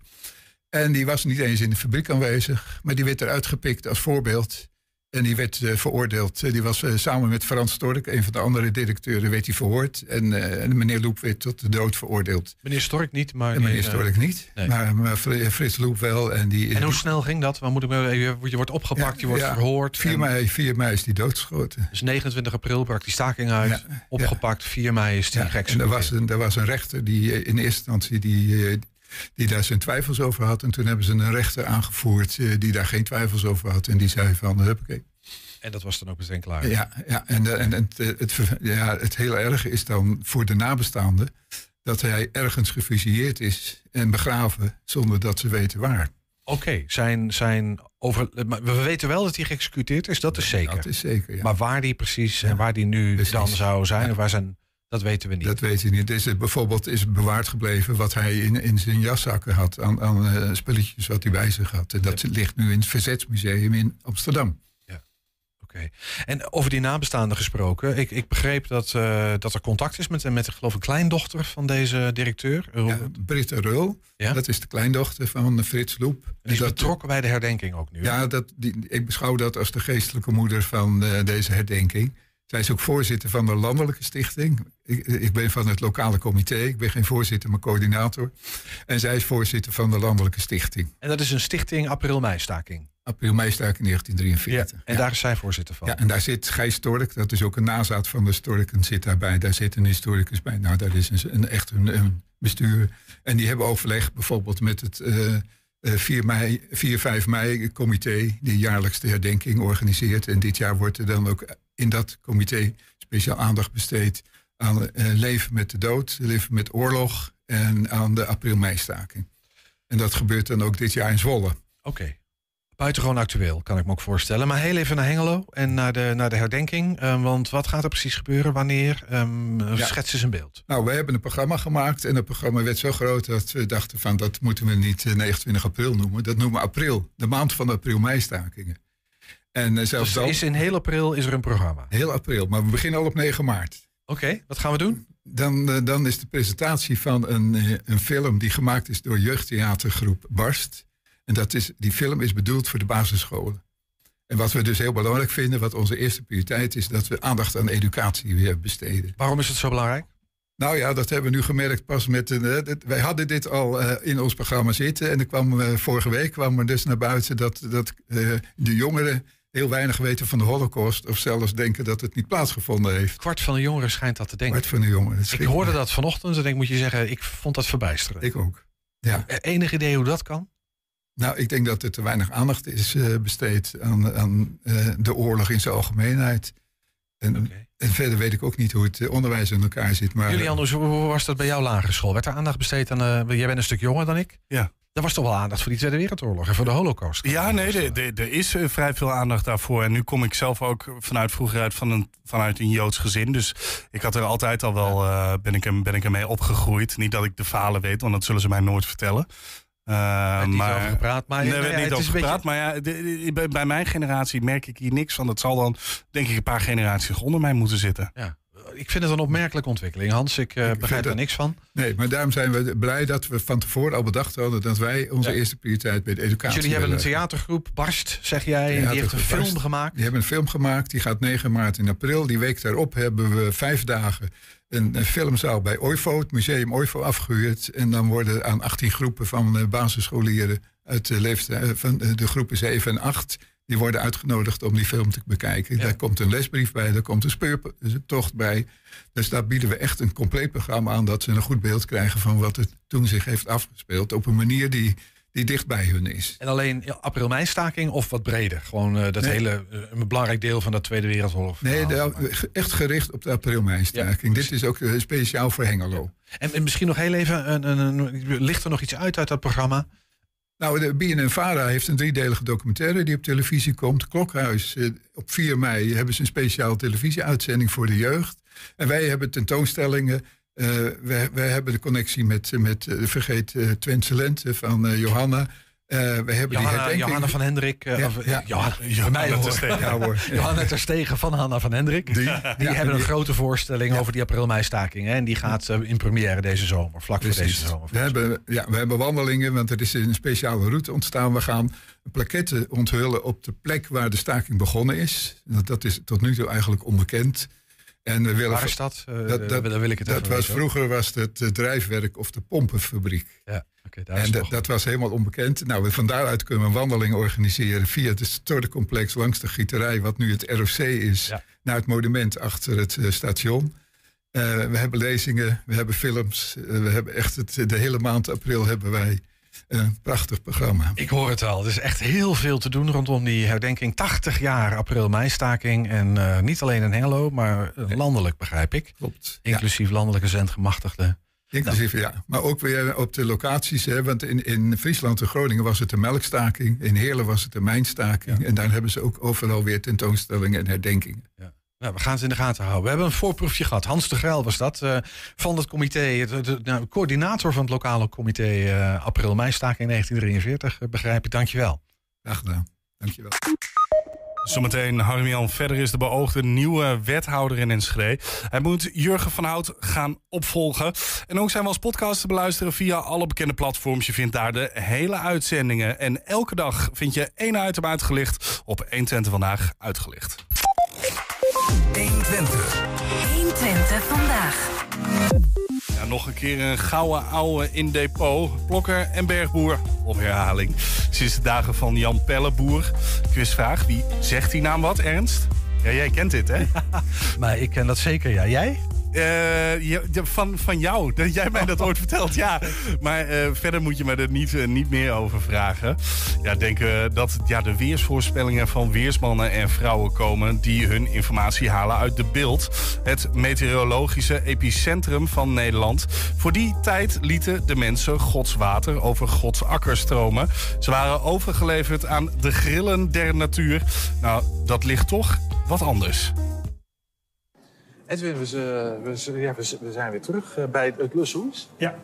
En die was niet eens in de fabriek aanwezig, maar die werd eruit gepikt als voorbeeld. En die werd eh, veroordeeld. Eh, die was eh, samen met Frans Stork, een van de andere directeuren, werd hij verhoord. En, en meneer Loep werd tot de dood veroordeeld. Meneer Stork niet, maar... En meneer Stork niet, nee. maar, maar Fri- Frits Loep wel. En, die, En hoe snel ging dat? Waar moet ik je, wordt opgepakt, Ja, je wordt ja. verhoord. 4 en- mei, 4 mei is die doodgeschoten. Dus 29 april brak die staking uit. Ja, opgepakt, 4 mei is die Ja, gek. en er was, een, er was een rechter die in eerste instantie die, die daar zijn twijfels over had. En toen hebben ze een rechter aangevoerd eh, die daar geen twijfels over had. En die zei van, huppakee. En dat was dan ook meteen klaar. Ja, ja en, eh, en het, eh, het, ja, het hele erge is dan voor de nabestaanden... dat hij ergens gefusilleerd is en begraven zonder dat ze weten waar. Oké, zijn, zijn over, maar we weten wel dat hij geëxecuteerd is, dat is zeker. Dat is zeker, ja. Maar waar die precies en waar die nu precies. dan zou zijn, Ja. of waar zijn, dat weten we niet. Dat weet je niet. Is het bijvoorbeeld is bewaard gebleven wat hij in, in zijn jaszakken had aan, aan eh, spulletjes wat hij bij zich had. En dat ligt nu in het Verzetsmuseum in Amsterdam. Oké. En over die nabestaanden gesproken. Ik, ik begreep dat, eh, dat er contact is met, met geloof ik, kleindochter van deze directeur. Ja, Britta Rul, Ja? dat is de kleindochter van Frits Loep. Die is dat, betrokken bij de herdenking ook nu. Ja, dat, die, ik beschouw dat als de geestelijke moeder van eh, deze herdenking. Zij is ook voorzitter van de Landelijke Stichting. Ik, ik ben van het lokale comité. Ik ben geen voorzitter, maar coördinator. En zij is voorzitter van de Landelijke Stichting. En dat is een stichting april-mei-staking. April-meistaak in 1943. En daar is zij voorzitter van. Ja, en daar zit Gijs Stork, dat is ook een nazaat van de Storken, zit daarbij. Daar zit een historicus bij. Nou, dat is een, een echt een, een bestuur. En die hebben overleg bijvoorbeeld met het eh, eh, 4, mei, 4, 5 mei comité, die jaarlijks de herdenking organiseert. En dit jaar wordt er dan ook in dat comité speciaal aandacht besteed aan eh, leven met de dood, leven met oorlog en aan de april-mei-staking. En dat gebeurt dan ook dit jaar in Zwolle. Oké. Buitengewoon actueel, kan ik me ook voorstellen. Maar heel even naar Hengelo en naar de, naar de herdenking. Eh, want wat gaat er precies gebeuren? Wanneer? Ehm Ja. Schets eens een beeld. Nou, we hebben een programma gemaakt en het programma werd zo groot dat we dachten van dat moeten we niet eh, 29 april noemen. Dat noemen we april, de maand van de april-meistakingen. En eh, zelfs Dus is in heel april is er een programma. heel april, maar we beginnen al op 9 maart. Oké, wat gaan we doen? Dan, eh, dan is de presentatie van een, eh, een film die gemaakt is door jeugdtheatergroep Barst. En dat is, die film is bedoeld voor de basisscholen. En wat we dus heel belangrijk vinden, wat onze eerste prioriteit is, dat we aandacht aan educatie weer besteden. Waarom is het zo belangrijk? Nou ja, dat hebben we nu gemerkt pas met... dit- wij hadden dit al in ons programma zitten. En er kwam, vorige week kwam er dus naar buiten dat, dat de jongeren heel weinig weten van de holocaust. Of zelfs denken dat het niet plaatsgevonden heeft. Kwart van de jongeren schijnt dat te denken. Kwart van de jongeren. Ik hoorde me. dat vanochtend en ik moet je zeggen, ik vond dat verbijsterend. Ik ook. Ja. Eh, Enig idee hoe dat kan? Nou, ik denk dat er te weinig aandacht is eh, besteed aan, aan eh, de oorlog in zijn algemeenheid. En, Oké. en verder weet ik ook niet hoe het eh, onderwijs in elkaar zit. Maar Julian, hoe hoe was dat bij jouw lagere school? Werd er aandacht besteed aan... eh, jij bent een stuk jonger dan ik. Ja. Er was toch wel aandacht voor die Tweede Wereldoorlog en voor de holocaust? Ja, nee, er- is eh, vrij veel aandacht daarvoor. En nu kom ik zelf ook vanuit vroeger uit van een, vanuit een Joods gezin. Dus ik had er altijd al wel, eh, ben, ik ben ik ermee opgegroeid. Niet dat ik de falen weet, want dat zullen ze mij nooit vertellen. Er werd niet maar, over gepraat, maar... nee, nou er ja, niet over gepraat. Maar ja, de- de- bij- bij mijn generatie merk ik hier niks van. Dat zal dan, denk ik, een paar generaties onder mij moeten zitten. Ja. Ik vind het een opmerkelijke ontwikkeling, Hans. Ik eh, begrijp er niks van. Nee, maar daarom zijn we blij dat we van tevoren al bedacht hadden dat wij onze Ja. eerste prioriteit bij de Dus educatie jullie hebben een theatergroep, Barst, zeg jij. die heeft een film Barst. gemaakt. Die hebben een film gemaakt, die gaat 9 maart in april. Die week daarop hebben we vijf dagen een, een filmzaal bij OIVO, het museum OIVO, afgehuurd. En dan worden aan 18 groepen van eh, basisscholieren uit de, leeftijd, eh, van de groepen 7 en 8... die worden uitgenodigd om die film te bekijken. Ja. Daar komt een lesbrief bij, daar komt een speurtocht bij. Dus daar bieden we echt een compleet programma aan... dat ze een goed beeld krijgen van wat er toen zich heeft afgespeeld... op een manier die, die dicht bij hun is. En alleen april-mei-staking of wat breder? Gewoon eh, dat Nee. hele, eh, een belangrijk deel van de Tweede Wereldoorlog. Nee, de- ge- echt gericht op de april-mei-staking. Dit is ook eh, speciaal voor Hengelo. En, en misschien nog heel even, een, een, een- ligt er nog iets uit uit dat programma? Nou, de BNN-Vara heeft een driedelige documentaire die op televisie komt. Klokhuis, eh, op 4 mei hebben ze een speciale televisieuitzending voor de jeugd. En wij hebben tentoonstellingen. eh wij, hebben de connectie met, met eh, Vergeet uh, Twentse Lente van Johanna. Eh, we hebben die Johanna, herdenking... Johanna van Hendrik. Ja, of, ja. Johanna. Ja, hoor. *laughs* Johanna Terstegen van Hanna van Hendrik. Die, Die, ja, hebben een die- grote voorstelling over die april-mei-staking. En die gaat eh, in première deze zomer, vlak voor deze zomer. We hebben, ja, we hebben wandelingen, want er is een speciale route ontstaan. We gaan plaketten onthullen op de plek waar de staking begonnen is. Dat, dat is tot nu toe eigenlijk onbekend. En we willen, Waar is dat? Eh, Dat- dat- wil ik het dat was weten. vroeger was het het drijfwerk of de pompenfabriek. Ja, daar En dat, dat was helemaal onbekend. Nou, we- van daaruit kunnen we een wandeling organiseren via het stortecomplex langs de gieterij, wat nu het ROC is, Ja. naar het monument achter het eh, station. Eh, we hebben lezingen, we hebben films. eh, we hebben echt het, de hele maand april hebben wij een prachtig programma. Ik hoor het al. Er is echt heel veel te doen rondom die herdenking. 80 jaar april-mei-staking. En niet alleen in Hengelo, maar landelijk, begrijp ik. Klopt. Ja, Inclusief landelijke zendgemachtigden. Inclusief, ja. Maar ook weer op de locaties. Hè, want in, in Friesland en Groningen was het de melkstaking. In Heerlen was het de mijnstaking. En daar hebben ze ook overal weer tentoonstellingen en herdenkingen. Nou, we gaan het in de gaten houden. We hebben een voorproefje gehad. Hans de Grel was dat. eh, van het comité, het, het- nou, coördinator van het lokale comité eh april-mei-staking 1943. eh, begrijp ik. Dankjewel. Graag gedaan. Dankjewel. Zometeen Harmian Verder is de beoogde nieuwe wethouder in Enschede. Hij moet Jurgen van Hout gaan opvolgen. En ook zijn we als podcast te beluisteren via alle bekende platforms. Je vindt daar de hele uitzendingen. En elke dag vind je één item uitgelicht op 120 Vandaag uitgelicht. 120. 120 vandaag. Nog een keer een gouden ouwe in depot. Blokker en Bergboer op herhaling. Sinds de dagen van Jan Pelleboer. Quizvraag, wie zegt die naam wat, Ernst? Ja, jij kent dit, hè? *laughs* Maar ik ken dat zeker, ja. Jij? Eh, van, van jou, dat jij mij dat ooit vertelt, ja. Maar eh, verder moet je me er niet, eh, niet meer over vragen. Ja, denken dat ja, de weersvoorspellingen van weersmannen en vrouwen komen... die hun informatie halen uit de beeld. Het meteorologische epicentrum van Nederland. Voor die tijd lieten de mensen Gods water over Gods akker stromen. Ze waren overgeleverd aan de grillen der natuur. Nou, dat ligt toch wat anders. Edwin, we, we, ja, we, zijn weer terug eh, bij het Lushoes. Ja,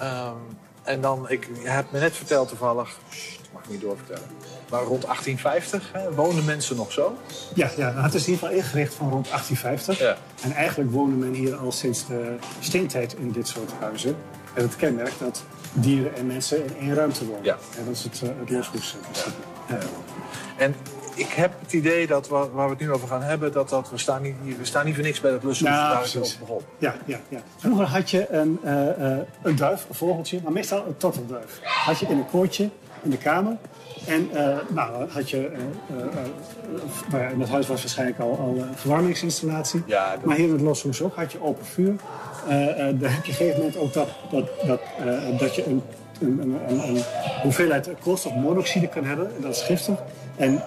Ehm, en dan, ik je hebt me net verteld toevallig, dat mag ik niet doorvertellen. Maar rond 1850 hè, woonden mensen nog zo. ja, ja, het is in ieder geval ingericht van rond 1850. Ja. En eigenlijk woonde men hier al sinds de steentijd in dit soort huizen. En het kenmerk dat dieren en mensen in één ruimte wonen. Ja. En dat is het, het losgoes. Ja. En ik heb het idee dat waar, waar we het nu over gaan hebben, dat, dat we, staan niet, we staan niet voor niks bij het Lushoes. Ja, het begon. Ja, ja, ja. Vroeger had je een, eh, eh, een duif, een vogeltje, maar meestal een tortelduif. Had je in een koortje in de kamer. En eh, nou, had je, ja, in het huis was waarschijnlijk al, al een verwarmingsinstallatie. Ja, dat- Maar hier in het Loshoes ook had je open vuur. Daar heb je op een gegeven moment ook dat, dat, dat, dat je een, een, een, een, een hoeveelheid koolstofmonoxide kan hebben. En dat is giftig. En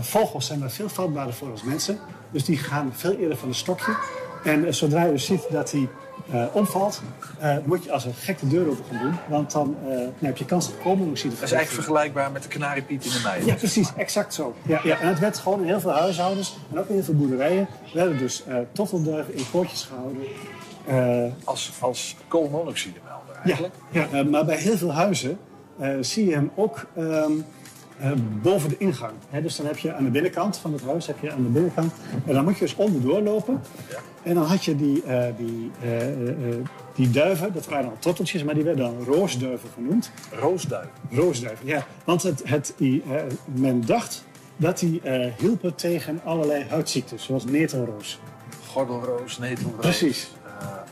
vogels zijn daar veel vatbaarder voor als mensen. Dus die gaan veel eerder van het stokje. En eh, zodra je dus ziet dat hij eh, omvalt, eh, moet je als een gek de deur open gaan doen. Want dan, eh, dan heb je kans op koolmonoxide. Dat is eigenlijk vergelijkbaar met de kanariepiet in de mei. Ja, precies, exact zo. Ja, ja. En het werd gewoon in heel veel huishoudens en ook in heel veel boerderijen werden dus eh toffelduiven in koortjes gehouden. Eh, Als, als koolmonoxidemelder ja, eigenlijk. ja eh, maar bij heel veel huizen eh, zie je hem ook ehm, eh, boven de ingang. Dus dan heb je aan de binnenkant van het huis, heb je aan de binnenkant, en dan moet je dus onderdoor lopen. En dan had je die, eh, die, eh, die duiven, dat waren al torteltjes, maar die werden dan roosduiven genoemd. Roosduif. Roosduiven, ja. Want het, het, die, men dacht dat die hielpen tegen allerlei huidziektes, zoals netelroos. Gordelroos, netelroos. Precies.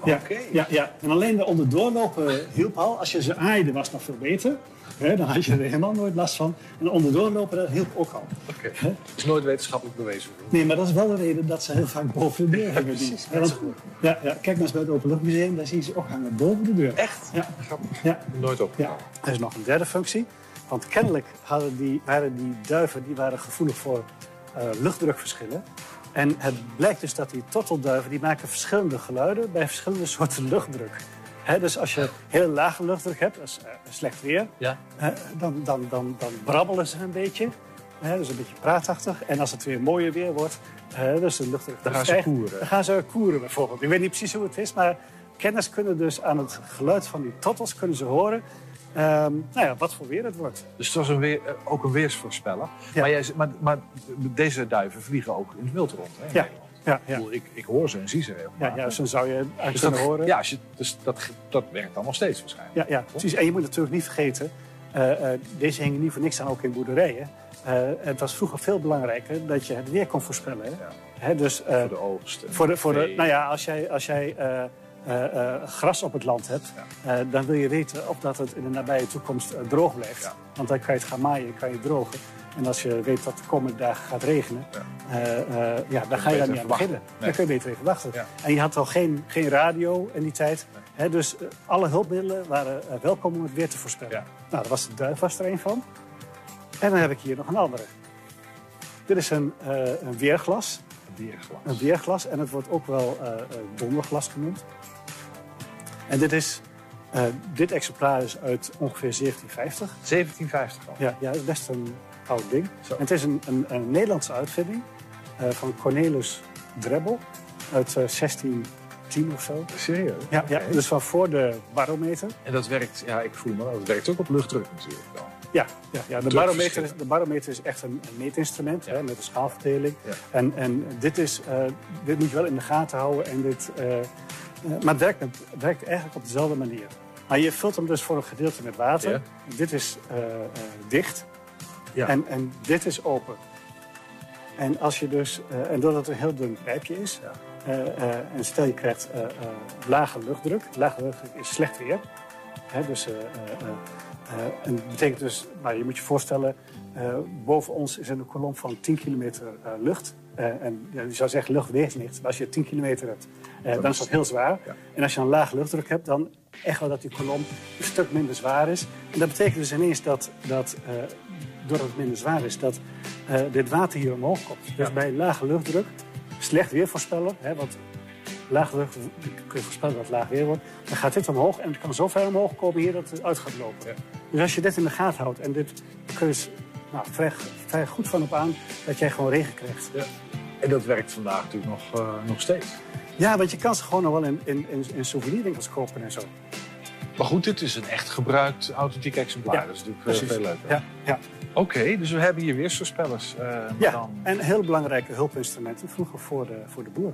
Ja, Oké. ja, ja. En alleen de onderdoorlopen hielp al. Als je ze aaide was het nog veel beter. Hè, dan had je er helemaal nooit last van. En onderdoorlopen, dat hielp ook al. Oké. Het is nooit wetenschappelijk bewezen. Nee, maar dat is wel de reden dat ze heel vaak boven de deur hangen. die. Ja, want- ja, ja, kijk maar eens bij het Openluchtmuseum, daar zie je ze ook hangen boven de deur. Echt? Ja, Grappig. ja, Nooit op. ja. Er is nog een derde functie. Want kennelijk hadden die, waren die duiven die waren gevoelig voor eh, luchtdrukverschillen. En het blijkt dus dat die tortelduiven die maken verschillende geluiden bij verschillende soorten luchtdruk. Dus als je heel lage luchtdruk hebt, dat is eh, slecht weer, Ja. dan, dan, dan, dan brabbelen ze een beetje. Hè, dus een beetje praatachtig. En als het weer mooier weer wordt, dus de luchtdruk Dan gaan ze koeren. Dan gaan ze koeren bijvoorbeeld. Ik weet niet precies hoe het is, maar kenners kunnen dus aan het geluid van die tottels kunnen ze horen ehm, nou ja, wat voor weer het wordt. Dus het was een weer, eh, ook een weersvoorspeller. Ja. Maar, jij, maar, maar deze duiven vliegen ook in het wild rond. Hè, in Ja, ja, Ik, ja. bedoel, ik, ik hoor ze en zie ze heel Ja, ja, zo zou je uit dus kunnen dat, horen. Ja, als je, dus dat, dat werkt dan nog steeds waarschijnlijk. Ja, ja, precies. En je moet natuurlijk niet vergeten, eh, eh, deze hingen niet voor niks aan ook in boerderijen. Eh, het was vroeger veel belangrijker dat je het weer kon voorspellen. Hè? Hè, dus, Voor de oogst. voor de, voor de, nou ja, als jij, als jij gras op het land hebt, eh, dan wil je weten of dat het in de nabije toekomst eh, droog blijft. Ja. Want dan kan je het gaan maaien, kan je het drogen. En als je weet dat de komende dagen gaat regenen, eh, eh, ja, dan ga je daar niet aan beginnen. Nee. Dan kun je beter even wachten. Ja. En je had al geen, geen radio in die tijd. Hè, dus eh, alle hulpmiddelen waren eh, welkom om het weer te voorspellen. Ja. Nou, daar was de duif was er een van. En dan heb ik hier nog een andere. Dit is een, eh, een weerglas. Een weerglas. Een weerglas. En het wordt ook wel eh, eh, donderglas genoemd. En dit, is, eh, dit exemplaar is uit ongeveer 1750. 1750 al. Ja, ja, dat is best een oud ding. En het is een, een, een Nederlandse uitvinding eh, van Cornelis Drebbel uit eh, 1610 of zo. Serieus? Ja, ja, dus van voor de barometer. En dat werkt, ja, ik voel me, dat werkt ook op luchtdruk natuurlijk dan. Ja, ja, ja. De, barometer is, de barometer is echt een, een meetinstrument hè, met een schaalverdeling. Ja. En, en dit, is, eh, dit moet je wel in de gaten houden. En dit, eh, eh, maar het werkt, het werkt eigenlijk op dezelfde manier. Maar je vult hem dus voor een gedeelte met water. Ja. Dit is eh, eh, dicht Ja. en, en dit is open. En, als je dus, eh, en doordat het een heel dun pijpje is, eh, eh, en stel je krijgt eh, eh, lage luchtdruk. Lage luchtdruk is slecht weer. Hè, dus, eh, eh, eh, eh, en dat betekent dus, nou, je moet je voorstellen, eh, boven ons is een kolom van 10 kilometer eh, lucht. Eh, en ja, je zou zeggen lucht weegt niks. Maar als je 10 kilometer hebt, eh, dan is dat heel zwaar. Ja. En als je een laag luchtdruk hebt, dan echt wel dat die kolom een stuk minder zwaar is. En dat betekent dus ineens dat, dat eh, doordat het minder zwaar is, dat eh, dit water hier omhoog komt. Dus bij lage luchtdruk, slecht weer voorspellen, hè, want laag lucht kun je voorspellen dat het laag weer wordt. Dan gaat dit omhoog en het kan zo ver omhoog komen hier dat het uit gaat lopen. Ja. Dus als je dit in de gaten houdt en dit kun je nou, vrij, vrij goed van op aan dat jij gewoon regen krijgt. Ja. En dat werkt vandaag natuurlijk nog, nog steeds. Ja, want je kan ze gewoon nog wel in, in, in, in souvenirwinkels kopen en zo. Maar goed, dit is een echt gebruikt authentiek exemplaar. Ja, dat is natuurlijk precies. eh, veel leuker. Ja, ja. Oké, dus we hebben hier weersvoorspellers. eh, maar ja. dan... en heel belangrijke hulpinstrumenten vroeger voor de, voor de boer.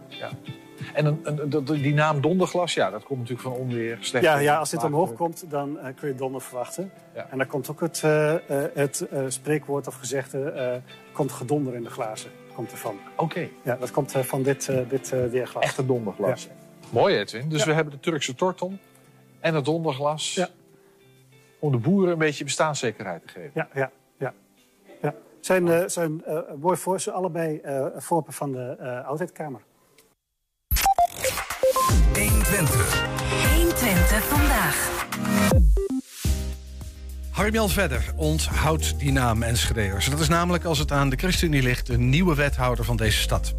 En een, een- dat- die naam donderglas, ja, dat komt natuurlijk van onweer. Slecht Ja, ja, als dit omhoog komt, dan eh, kun je donder verwachten. Ja. En dan komt ook het, eh, eh, het eh, spreekwoord of gezegde... eh, komt gedonder in de glazen, komt ervan. Oké, Ja, dat komt eh, van dit, eh, dit eh, weerglas. echt een donderglas. Mooi, Edwin. Dus we hebben de Turkse tortel en het donderglas. Ja. Om de boeren een beetje bestaanszekerheid te geven. Ja, ja, ja. ja. Zijn, eh, zijn eh, mooi voor ze allebei eh voorpen van de eh oudheidkamer. 120. 120 vandaag. Harmjan Verder onthoudt die naam Enschedeers. Dat is namelijk als het aan de ChristenUnie ligt de nieuwe wethouder van deze stad.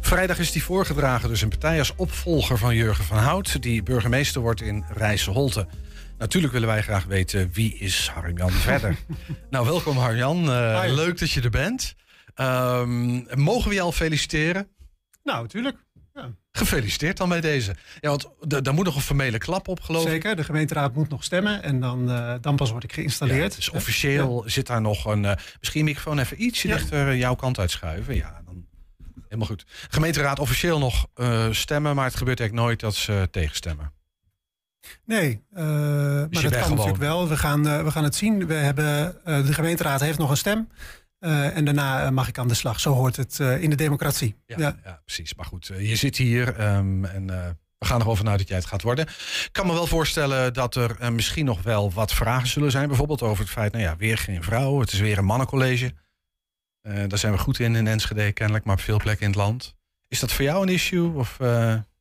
Vrijdag is die voorgedragen door zijn partij als opvolger van Jurgen van Hout... die burgemeester wordt in Rijsselholte. Natuurlijk willen wij graag weten wie is Harmjan *laughs* Verder. nou, welkom Harmjan. Eh, leuk dat je er bent. Ehm, mogen we je al feliciteren? Nou, natuurlijk. Gefeliciteerd dan bij deze. Ja, want daar moet nog een formele klap op, geloof ik. Zeker. De gemeenteraad moet nog stemmen en dan, eh, dan pas word ik geïnstalleerd. Ja, dus officieel zit daar nog een. eh, misschien microfoon even ietsje Ja. dichter eh, jouw kant uitschuiven. Ja, dan helemaal goed. Gemeenteraad officieel nog stemmen, maar het gebeurt eigenlijk nooit dat ze tegenstemmen. Nee, eh, maar dat kan gewoon- natuurlijk wel. We gaan, we gaan het zien. We hebben, de gemeenteraad heeft nog een stem. Eh, en daarna eh, mag ik aan de slag. Zo hoort het eh, in de democratie. Ja, Ja. ja. precies. Maar goed, je zit hier ehm, en we gaan er wel vanuit dat jij het gaat worden. Ik kan me wel voorstellen dat er misschien nog wel wat vragen zullen zijn. Bijvoorbeeld over het feit, nou ja, weer geen vrouw. Het is weer een mannencollege. Daar zijn we goed in in Enschede kennelijk, maar op veel plekken in het land. Is dat voor jou een issue? Of,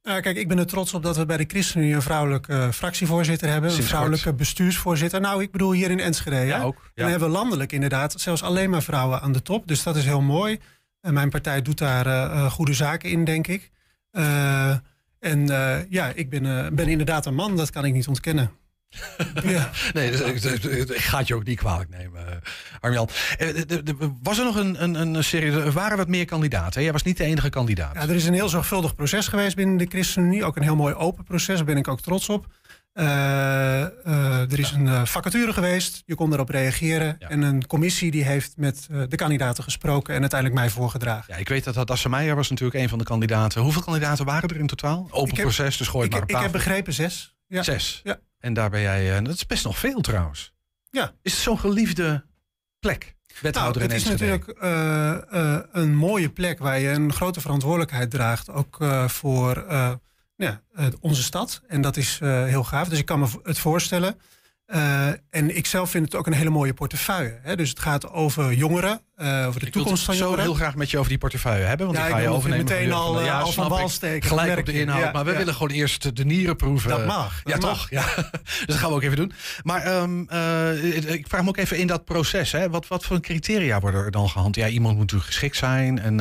Nou, kijk, ik ben er trots op dat we bij de ChristenUnie een vrouwelijke eh, fractievoorzitter hebben. Sinds een vrouwelijke bestuursvoorzitter. Nou, ik bedoel hier in Enschede. hè? ja, ook. En Ja. dan hebben we landelijk inderdaad zelfs alleen maar vrouwen aan de top. Dus dat is heel mooi. En mijn partij doet daar eh, eh, goede zaken in, denk ik. En ja, ik ben, ben inderdaad een man, dat kan ik niet ontkennen. Ja. *laughs* Nee, dus, ik- ik- ga het je ook niet kwalijk nemen, eh, Arjan. Eh, Was er nog een, een, een serie? Er waren wat meer kandidaten. Jij was niet de enige kandidaat. ja, er is een heel zorgvuldig proces geweest binnen de ChristenUnie. Ook een heel mooi open proces, daar ben ik ook trots op. Eh, er is een vacature geweest, je kon erop reageren. Ja. En een commissie die heeft met de kandidaten gesproken en uiteindelijk mij voorgedragen. Ja, ik weet dat Hadassa Meijer was natuurlijk een van de kandidaten. Hoeveel kandidaten waren er in totaal? Open Ik heb- proces, dus gooi Ik, maar ik heb begrepen zes. Ja. Zes. Ja. En daar ben jij... eh, dat is best nog veel trouwens. Ja. Is het zo'n geliefde plek? Nou, Wethouder het in is natuurlijk eh, eh, een mooie plek waar je een grote verantwoordelijkheid draagt. Ook voor eh, ja, onze stad. En dat is heel gaaf. Dus ik kan me het voorstellen. Eh, en ik zelf vind het ook een hele mooie portefeuille. Hè? Dus het gaat over jongeren, eh, over de Ik wil toekomst van het zo jongeren. heel graag met je over die portefeuille hebben. Want Ja, ik ga je wil overnemen. meteen van al, Jurgen. eh, Ja, al van wal ik. steken, Gelijk op de inhoud. Ja, maar we willen gewoon eerst de nieren proeven. Dat mag, dat ja, mag. toch? Ja. *laughs* dus dat gaan we ook even doen. Maar ehm, eh, ik vraag me ook even in dat proces. Hè, wat, wat voor criteria worden er dan gehanteerd? Ja, iemand moet natuurlijk geschikt zijn. En,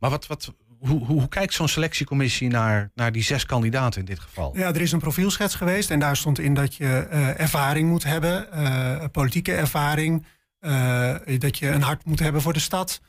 maar wat, wat, hoe, hoe, kijkt zo'n selectiecommissie naar, naar die zes kandidaten in dit geval? Ja, er is een profielschets geweest en daar stond in dat je eh, ervaring moet hebben, eh, politieke ervaring, eh, dat je een hart moet hebben voor de stad,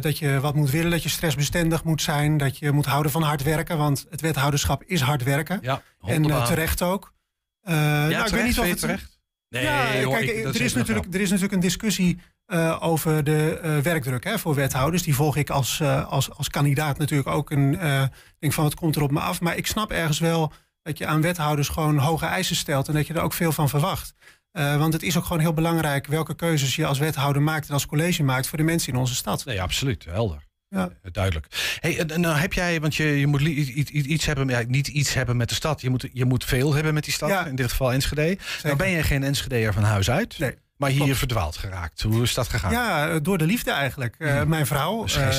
dat je wat moet willen, dat je stressbestendig moet zijn, dat je moet houden van hard werken, want het wethouderschap is hard werken Ja, en terecht ook. Eh, nou, Ja, ik weet niet of het terecht? Nee, ja, hoor, kijk, ik- er, is natuurlijk, er is natuurlijk een discussie eh, over de eh, werkdruk hè, voor wethouders. Die volg ik als, eh, als, als kandidaat natuurlijk ook. En eh, denk van, wat komt er op me af? Maar ik snap ergens wel dat je aan wethouders gewoon hoge eisen stelt... en dat je er ook veel van verwacht. Want het is ook gewoon heel belangrijk welke keuzes je als wethouder maakt... en als college maakt voor de mensen in onze stad. Nee, absoluut. Helder. Ja. Duidelijk. Hey, nou heb jij, want je, je moet iets, hebben, ja, niet iets hebben met de stad. Je moet, je moet veel hebben met die stad. Ja. In dit geval Enschede. Nou ben je geen Enschedeer van huis uit. Nee. Maar hier Klopt. verdwaald geraakt. Hoe is dat gegaan? Ja, door de liefde eigenlijk. Eh, Mijn vrouw, slecht-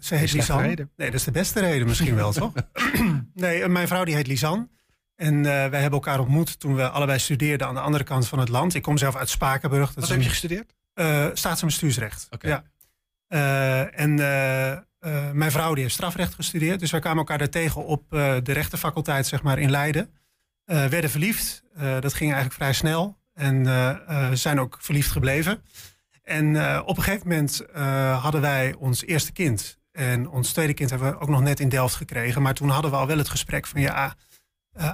ze, heet reden. Nee, dat is de beste reden misschien wel, *laughs* toch? nee, eh, mijn vrouw die heet Lisanne. En wij hebben elkaar ontmoet toen we allebei studeerden aan de andere kant van het land. Ik kom zelf uit Spakenburg. Dat Wat heb je gestudeerd? staats- en bestuursrecht. Oké. Ja. En mijn vrouw die heeft strafrecht gestudeerd. Dus wij kwamen elkaar daar tegen op de rechtenfaculteit zeg maar, in Leiden. Werden verliefd. Dat ging eigenlijk vrij snel. En eh, eh, zijn ook verliefd gebleven. En eh, op een gegeven moment hadden wij ons eerste kind. En ons tweede kind hebben we ook nog net in Delft gekregen. Maar toen hadden we al wel het gesprek van ja,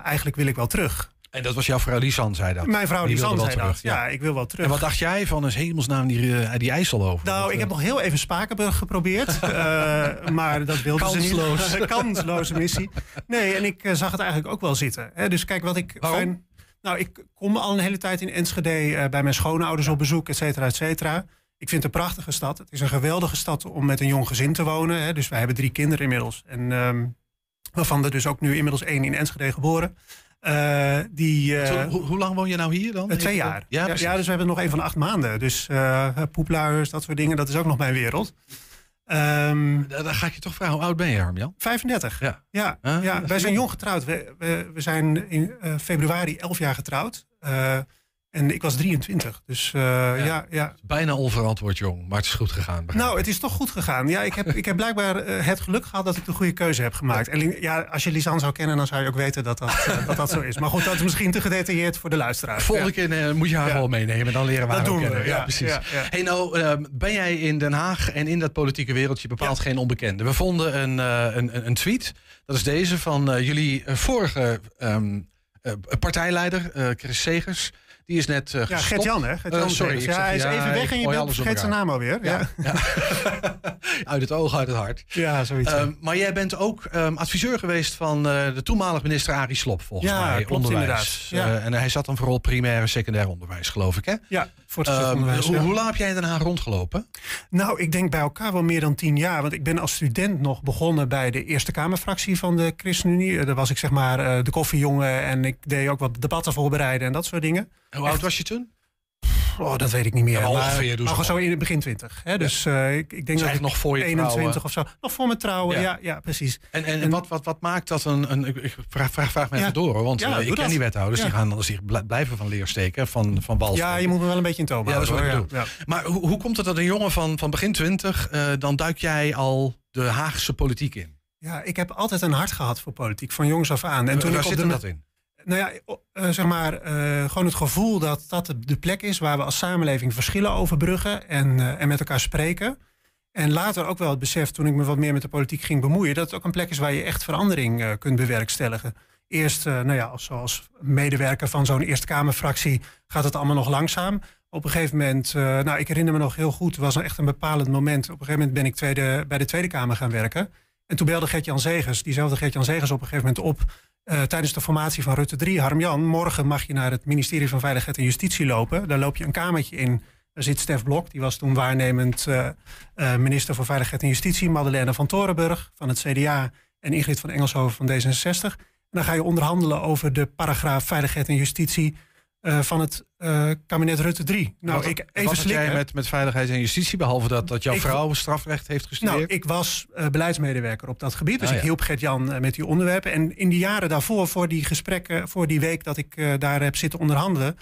eigenlijk wil ik wel terug. En dat was jouw vrouw Lisan, zei dat. Mijn vrouw wilde zei dat. Ja. ik wil wel terug. En wat dacht jij van een hemelsnaam die, eh, die IJssel over? Nou, Dat, ik heb nog heel even Spakenburg geprobeerd. *laughs* eh, maar dat wilde ze niet. *laughs* Kansloze missie. Nee, en ik zag het eigenlijk ook wel zitten. Hè. Dus kijk, wat ik Waarom? fijn... Nou, ik kom al een hele tijd in Enschede eh, bij mijn schoonouders op bezoek, et cetera, et cetera. Ik vind het een prachtige stad. Het is een geweldige stad om met een jong gezin te wonen. Hè. Dus wij hebben drie kinderen inmiddels. En ehm, waarvan er dus ook nu inmiddels één in Enschede geboren. Eh, die, eh, Zo, hoe, hoe lang woon je nou hier dan? twee jaar. Ja, Ja, precies. ja, dus we hebben nog een van acht maanden. Dus poepluiers, dat soort dingen, dat is ook nog mijn wereld. Ehm, Dan ga ik je toch vragen, hoe oud ben je, Harmjan? 35. Ja. Ja, Ah, ja, wij zijn jong. getrouwd. We, we, we zijn in eh, februari 11 jaar getrouwd. Eh, en ik was 23. Dus eh, ja. Ja, Bijna onverantwoord jong, maar het is goed gegaan. Nou, het is toch goed gegaan. Ja, ik heb, ik heb blijkbaar eh, het geluk gehad dat ik de goede keuze heb gemaakt. En ja, als je Lisanne zou kennen, dan zou je ook weten dat dat, eh, dat, dat zo is. Maar goed, dat is misschien te gedetailleerd voor de luisteraar. Volgende keer moet je haar Ja. wel meenemen, dan leren we Dat haar doen kennen. Ja, ja, precies. Hey, nou, eh, ben jij in Den Haag en in dat politieke wereldje bepaald geen onbekende? We vonden een, een, een- tweet, dat is deze, van jullie vorige ehm, eh, partijleider, Chris Segers. Die is net eh Ja, gestopt. Gert-Jan, hè? Eh, sorry, ja, hij is ja, even weg en je bent vergeet zijn naam alweer. Ja, Ja. *laughs* uit het oog, uit het hart. ja zoiets. ja. Ehm, maar jij bent ook ehm, adviseur geweest van eh, de toenmalig minister Arie Slob, volgens Ja, mij. klopt onderwijs. inderdaad. Ja. En hij zat dan vooral primair en secundair onderwijs, geloof ik, hè? ja, Ehm, hoe, ja. hoe lang heb jij in Den Haag rondgelopen? Nou, ik denk bij elkaar wel meer dan tien jaar. Want ik ben als student nog begonnen bij de Eerste Kamerfractie van de ChristenUnie. Eh, Daar was ik zeg maar eh, de koffiejongen en ik deed ook wat debatten voorbereiden en dat soort dingen. Hoe oud was je toen? Oh, dat weet ik niet meer. Ja, ongeveer, maar gewoon zo in het begin twintig. Hè? Dus eh, ik, ik denk dat eigenlijk ik nog voor je 21 trouwen. of zo. Nog voor mijn trouwen, Ja. ja, ja, precies. En, en, En- wat, wat, wat maakt dat een... een ik, ik vraag, vraag, vraag me even door, hoor, want Ja, eh, ik ken dat. die wethouders. Die gaan zich bl- blijven van leer steken, van, van wal Ja, je moet me wel een beetje in toom Ja, dat is wat ik Maar hoe, hoe komt het dat een jongen van, van begin twintig... eh, dan duik jij al de Haagse politiek in? ja. ik heb altijd een hart gehad voor politiek, van jongs af aan. En toen Waar ik op zit de, hem dat in? Nou ja, eh, zeg maar, eh, gewoon het gevoel dat dat de- plek is waar we als samenleving verschillen overbruggen en, eh, en met elkaar spreken. En later ook wel het besef, toen ik me wat meer met de politiek ging bemoeien, dat het ook een plek is waar je echt verandering kunt bewerkstelligen. Eerst, nou ja, als, zoals medewerker van zo'n Eerste Kamerfractie gaat het allemaal nog langzaam. Op een gegeven moment, nou ik herinner me nog heel goed, was echt een bepalend moment. Op een gegeven moment ben ik tweede, bij de Tweede Kamer gaan werken. En toen belde Gert-Jan Zegers, diezelfde Gert-Jan Zegers op een gegeven moment op eh, tijdens de formatie van Rutte 3. Harm-Jan, morgen mag je naar het ministerie van Veiligheid en Justitie lopen. Daar loop je een kamertje in. Daar zit Stef Blok, die was toen waarnemend eh, eh, minister voor Veiligheid en Justitie. Madeleine van Torenburg van het CDA en Ingrid van Engelshoven van D66. En dan ga je onderhandelen over de paragraaf Veiligheid en Justitie eh, van het eh, kabinet Rutte 3. Nou, wat, ik wat even jij met, met veiligheid en justitie, behalve dat, dat jouw Ik- vrouw strafrecht heeft gestudeerd? Nou, ik was eh, beleidsmedewerker op dat gebied. Dus Ah, ik ja. hielp Gert-Jan met die onderwerpen. En in die jaren daarvoor, voor die gesprekken, voor die week dat ik daar heb zitten onderhandelen...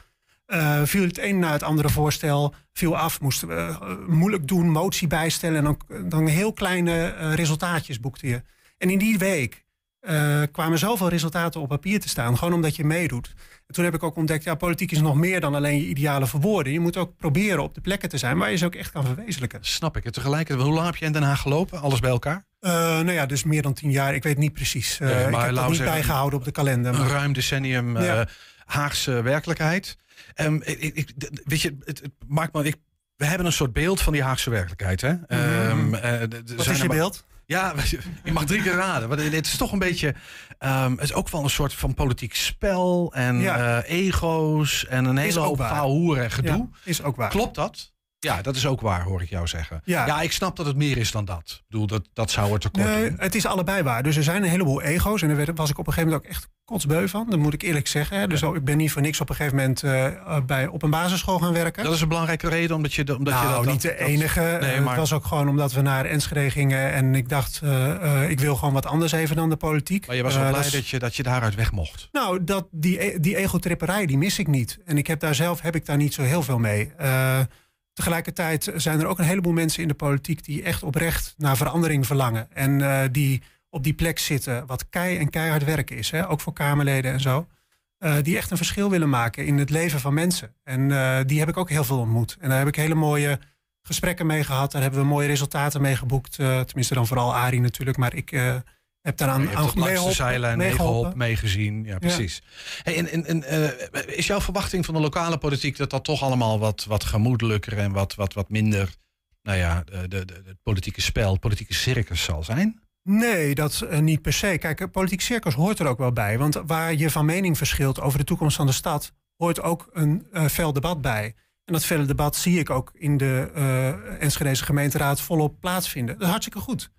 viel het een na het andere voorstel viel af. Moesten we moeilijk doen, motie bijstellen... en dan, dan heel kleine resultaatjes boekte je. En in die week eh, kwamen zoveel resultaten op papier te staan. Gewoon omdat je meedoet. En toen heb ik ook ontdekt, ja, politiek is nog meer dan alleen je ideale verwoorden. Je moet ook proberen op de plekken te zijn waar je ze ook echt kan verwezenlijken. Snap ik. En tegelijkertijd, hoe lang heb je in Den Haag gelopen? Alles bij elkaar? Eh, nou ja, dus meer dan tien jaar. Ik weet niet precies. Maar ik heb dat niet zeggen, bijgehouden op de kalender. Een ruim decennium. Ja. Haagse werkelijkheid. Ehm, ik, ik, weet je, het, het maakt me. Ik, we hebben een soort beeld van die Haagse werkelijkheid. Hè? Ehm, Mhm. Wat zijn is je beeld? Ja, *laughs* je mag drie keer raden. Maar het is toch een beetje. ehm, het is ook wel een soort van politiek spel en Ja. eh, ego's en een hele hoop waar. hoer en gedoe. Ja, is ook waar. Klopt dat? Ja, dat is ook waar, hoor ik jou zeggen. Ja. ik snap dat het meer is dan dat. Ik bedoel, dat, dat zou er tekort Nee, doen. het is allebei waar. Dus er zijn een heleboel ego's. En daar was ik op een gegeven moment ook echt kotsbeu van. Dat moet ik eerlijk zeggen. hè. Dus ik ben niet voor niks op een gegeven moment eh, eh, bij, op een basisschool gaan werken. Dat is een belangrijke reden, omdat je, omdat nou, je dat... niet de dat- enige. Nee, Eh, maar Het was ook gewoon omdat we naar Enschede gingen. En ik dacht, ik wil gewoon wat anders even dan de politiek. maar je was wel blij dat, je, dat je daaruit weg mocht. Nou, dat, die, e- die egotripperij, die mis ik niet. En ik heb daar zelf heb ik daar niet zo heel veel mee. Tegelijkertijd zijn er ook een heleboel mensen in de politiek... die echt oprecht naar verandering verlangen. En eh, die op die plek zitten wat kei en keihard werken is. Hè? Ook voor Kamerleden en zo. Eh, die echt een verschil willen maken in het leven van mensen. En eh, die heb ik ook heel veel ontmoet. En daar heb ik hele mooie gesprekken mee gehad. Daar hebben we mooie resultaten mee geboekt. Tenminste dan vooral Arie natuurlijk. Maar ik heb daaraan je aan langs de zijlijn meegeholpen. meegezien. Ja, precies. Hey, en, en, en, eh, is jouw verwachting van de lokale politiek... dat dat toch allemaal wat, wat gemoedelijker en wat, wat, wat minder... nou ja, de, de, de, het politieke spel, het politieke circus zal zijn? Nee, dat eh, niet per se. Kijk, politiek circus hoort er ook wel bij. Want waar je van mening verschilt over de toekomst van de stad, hoort ook een eh fel debat bij. En dat felle debat zie ik ook in de Enschedeze gemeenteraad volop plaatsvinden. Dat is hartstikke goed.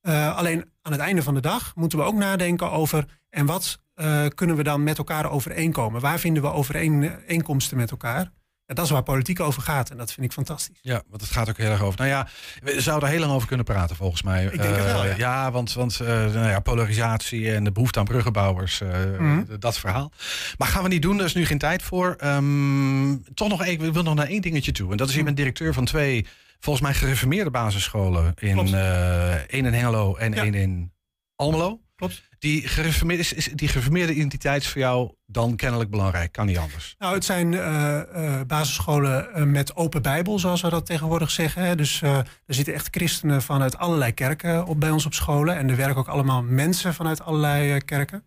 Eh, alleen aan het einde van de dag moeten we ook nadenken over... en wat eh, kunnen we dan met elkaar overeenkomen? Waar vinden we overeenkomsten met elkaar? Ja, dat is waar politiek over gaat en dat vind ik fantastisch. Ja, want het gaat ook heel erg over. Nou ja, we zouden er heel lang over kunnen praten, volgens mij. Ik denk het Eh, wel, ja. ja, want, want nou ja, polarisatie en de behoefte aan bruggenbouwers, Mhm. dat verhaal. Maar gaan we niet doen, daar is nu geen tijd voor. Ehm, toch nog ik wil nog naar één dingetje toe. En dat is, je bent directeur van twee, volgens mij, gereformeerde basisscholen. In, Klopt. eh één in Hengelo en Ja. één in Almelo. Klopt. Die gereformeerde, is, is die gereformeerde identiteit is voor jou dan kennelijk belangrijk? Kan niet anders. Nou, het zijn eh, eh, basisscholen met open bijbel, zoals we dat tegenwoordig zeggen. hè. Dus er zitten echt christenen vanuit allerlei kerken op, bij ons op scholen. En er werken ook allemaal mensen vanuit allerlei kerken.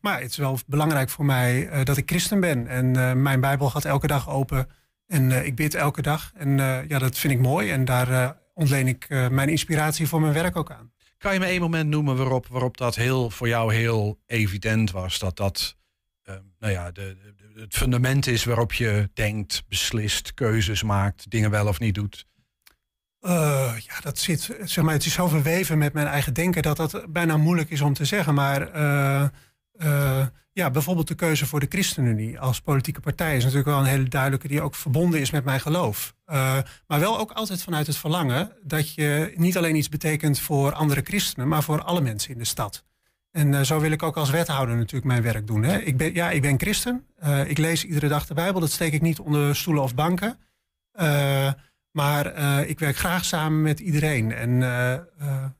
Maar het is wel belangrijk voor mij dat ik christen ben. En mijn bijbel gaat elke dag open. En eh, ik bid elke dag. En eh, ja, dat vind ik mooi. En daar eh, ontleen ik mijn inspiratie voor mijn werk ook aan. Kan je me één moment noemen waarop, waarop dat heel, voor jou heel evident was? Dat dat eh, nou ja, de, de- het fundament is waarop je denkt, beslist, keuzes maakt, dingen wel of niet doet. Ja, dat zit, zeg maar, het is zo verweven met mijn eigen denken dat dat bijna moeilijk is om te zeggen. Maar ja, bijvoorbeeld de keuze voor de ChristenUnie als politieke partij is natuurlijk wel een hele duidelijke die ook verbonden is met mijn geloof. Eh, maar wel ook altijd vanuit het verlangen dat je niet alleen iets betekent voor andere christenen, maar voor alle mensen in de stad. En eh, zo wil ik ook als wethouder natuurlijk mijn werk doen. Hè. Ik ben, ja, ik ben christen. Eh, ik lees iedere dag de Bijbel. Dat steek ik niet onder stoelen of banken. Maar ik werk graag samen met iedereen. En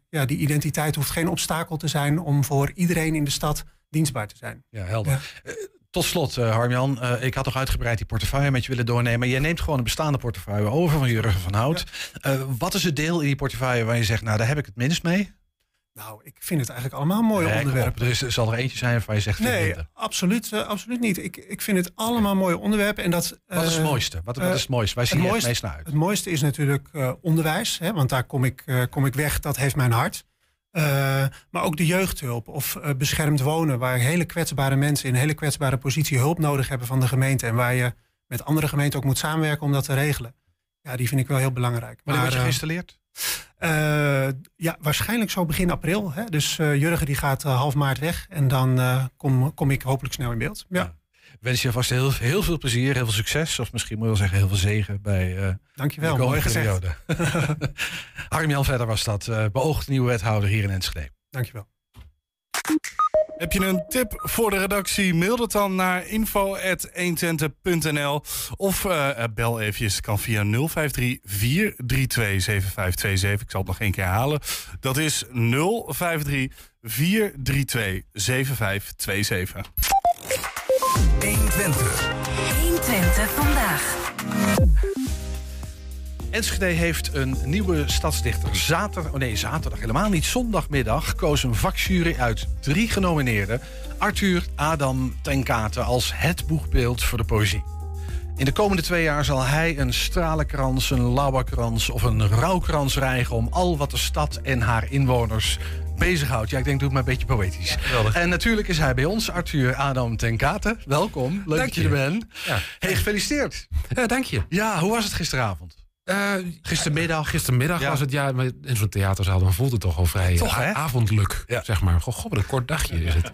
ja, die identiteit hoeft geen obstakel te zijn om voor iedereen in de stad dienstbaar te zijn. Ja, helder. Eh, tot slot, eh, Harmjan, eh, ik had toch uitgebreid die portefeuille met je willen doornemen. Jij neemt gewoon een bestaande portefeuille over van Jurgen van Hout. Wat is het deel in die portefeuille waar je zegt, nou daar heb ik het minst mee? Nou, ik vind het eigenlijk allemaal mooie Nee, onderwerpen. op, er, zal er eentje zijn waar je zegt, Nee, absoluut, absoluut niet. Ik, ik vind het allemaal mooie onderwerpen. En dat, Wat is het mooiste? Wat, wat is het mooiste? Waar zie het het meest naar uit? Het mooiste is natuurlijk onderwijs, hè, want daar kom ik, kom ik weg. Dat heeft mijn hart. Eh, maar ook de jeugdhulp of eh, beschermd wonen, waar hele kwetsbare mensen in een hele kwetsbare positie hulp nodig hebben van de gemeente. En waar je met andere gemeenten ook moet samenwerken om dat te regelen. Ja, die vind ik wel heel belangrijk. Wanneer word je eh, geïnstalleerd? eh, ja, waarschijnlijk zo begin april. Hè? Dus eh, Jurgen die gaat half maart weg. En dan eh, kom, kom ik hopelijk snel in beeld. Ja, Wens je vast heel, heel veel plezier, heel veel succes. Of misschien moet je wel zeggen heel veel zegen bij eh dankjewel. de komende periode. Harm-Jan Verder was dat, eh beoogd nieuwe wethouder hier in Enschede. Dankjewel. Heb je een tip voor de redactie? Mail dat dan naar info.120.nl of eh, bel eventjes. Kan via 053 432 7527. Ik zal het nog één keer herhalen. Dat is 053 432 7527. 120. 120 vandaag. Enschede heeft een nieuwe stadsdichter. Zaterdag, oh nee, zaterdag helemaal niet. Zondagmiddag koos een vakjury uit drie genomineerden. Arthur Adam ten Kate als het boegbeeld voor de poëzie. In de komende twee jaar zal hij een stralenkrans, een lauwerkrans of een rouwkrans rijgen... om al wat de stad en haar inwoners bezighoudt. Ja, ik denk, doe het maar een beetje poëtisch. en natuurlijk is hij bij ons, Arthur Adam ten Kate. Welkom, leuk dat je er bent. Ja. Hey, gefeliciteerd. Ja, dank je. Ja, hoe was het gisteravond? Eh, Gistermiddag. gistermiddag Ja. was het, ja, in zo'n theaterzaal dan voelt het toch al vrij Toch, avondelijk, Ja. zeg maar. Goh, goh, wat een kort dagje is het.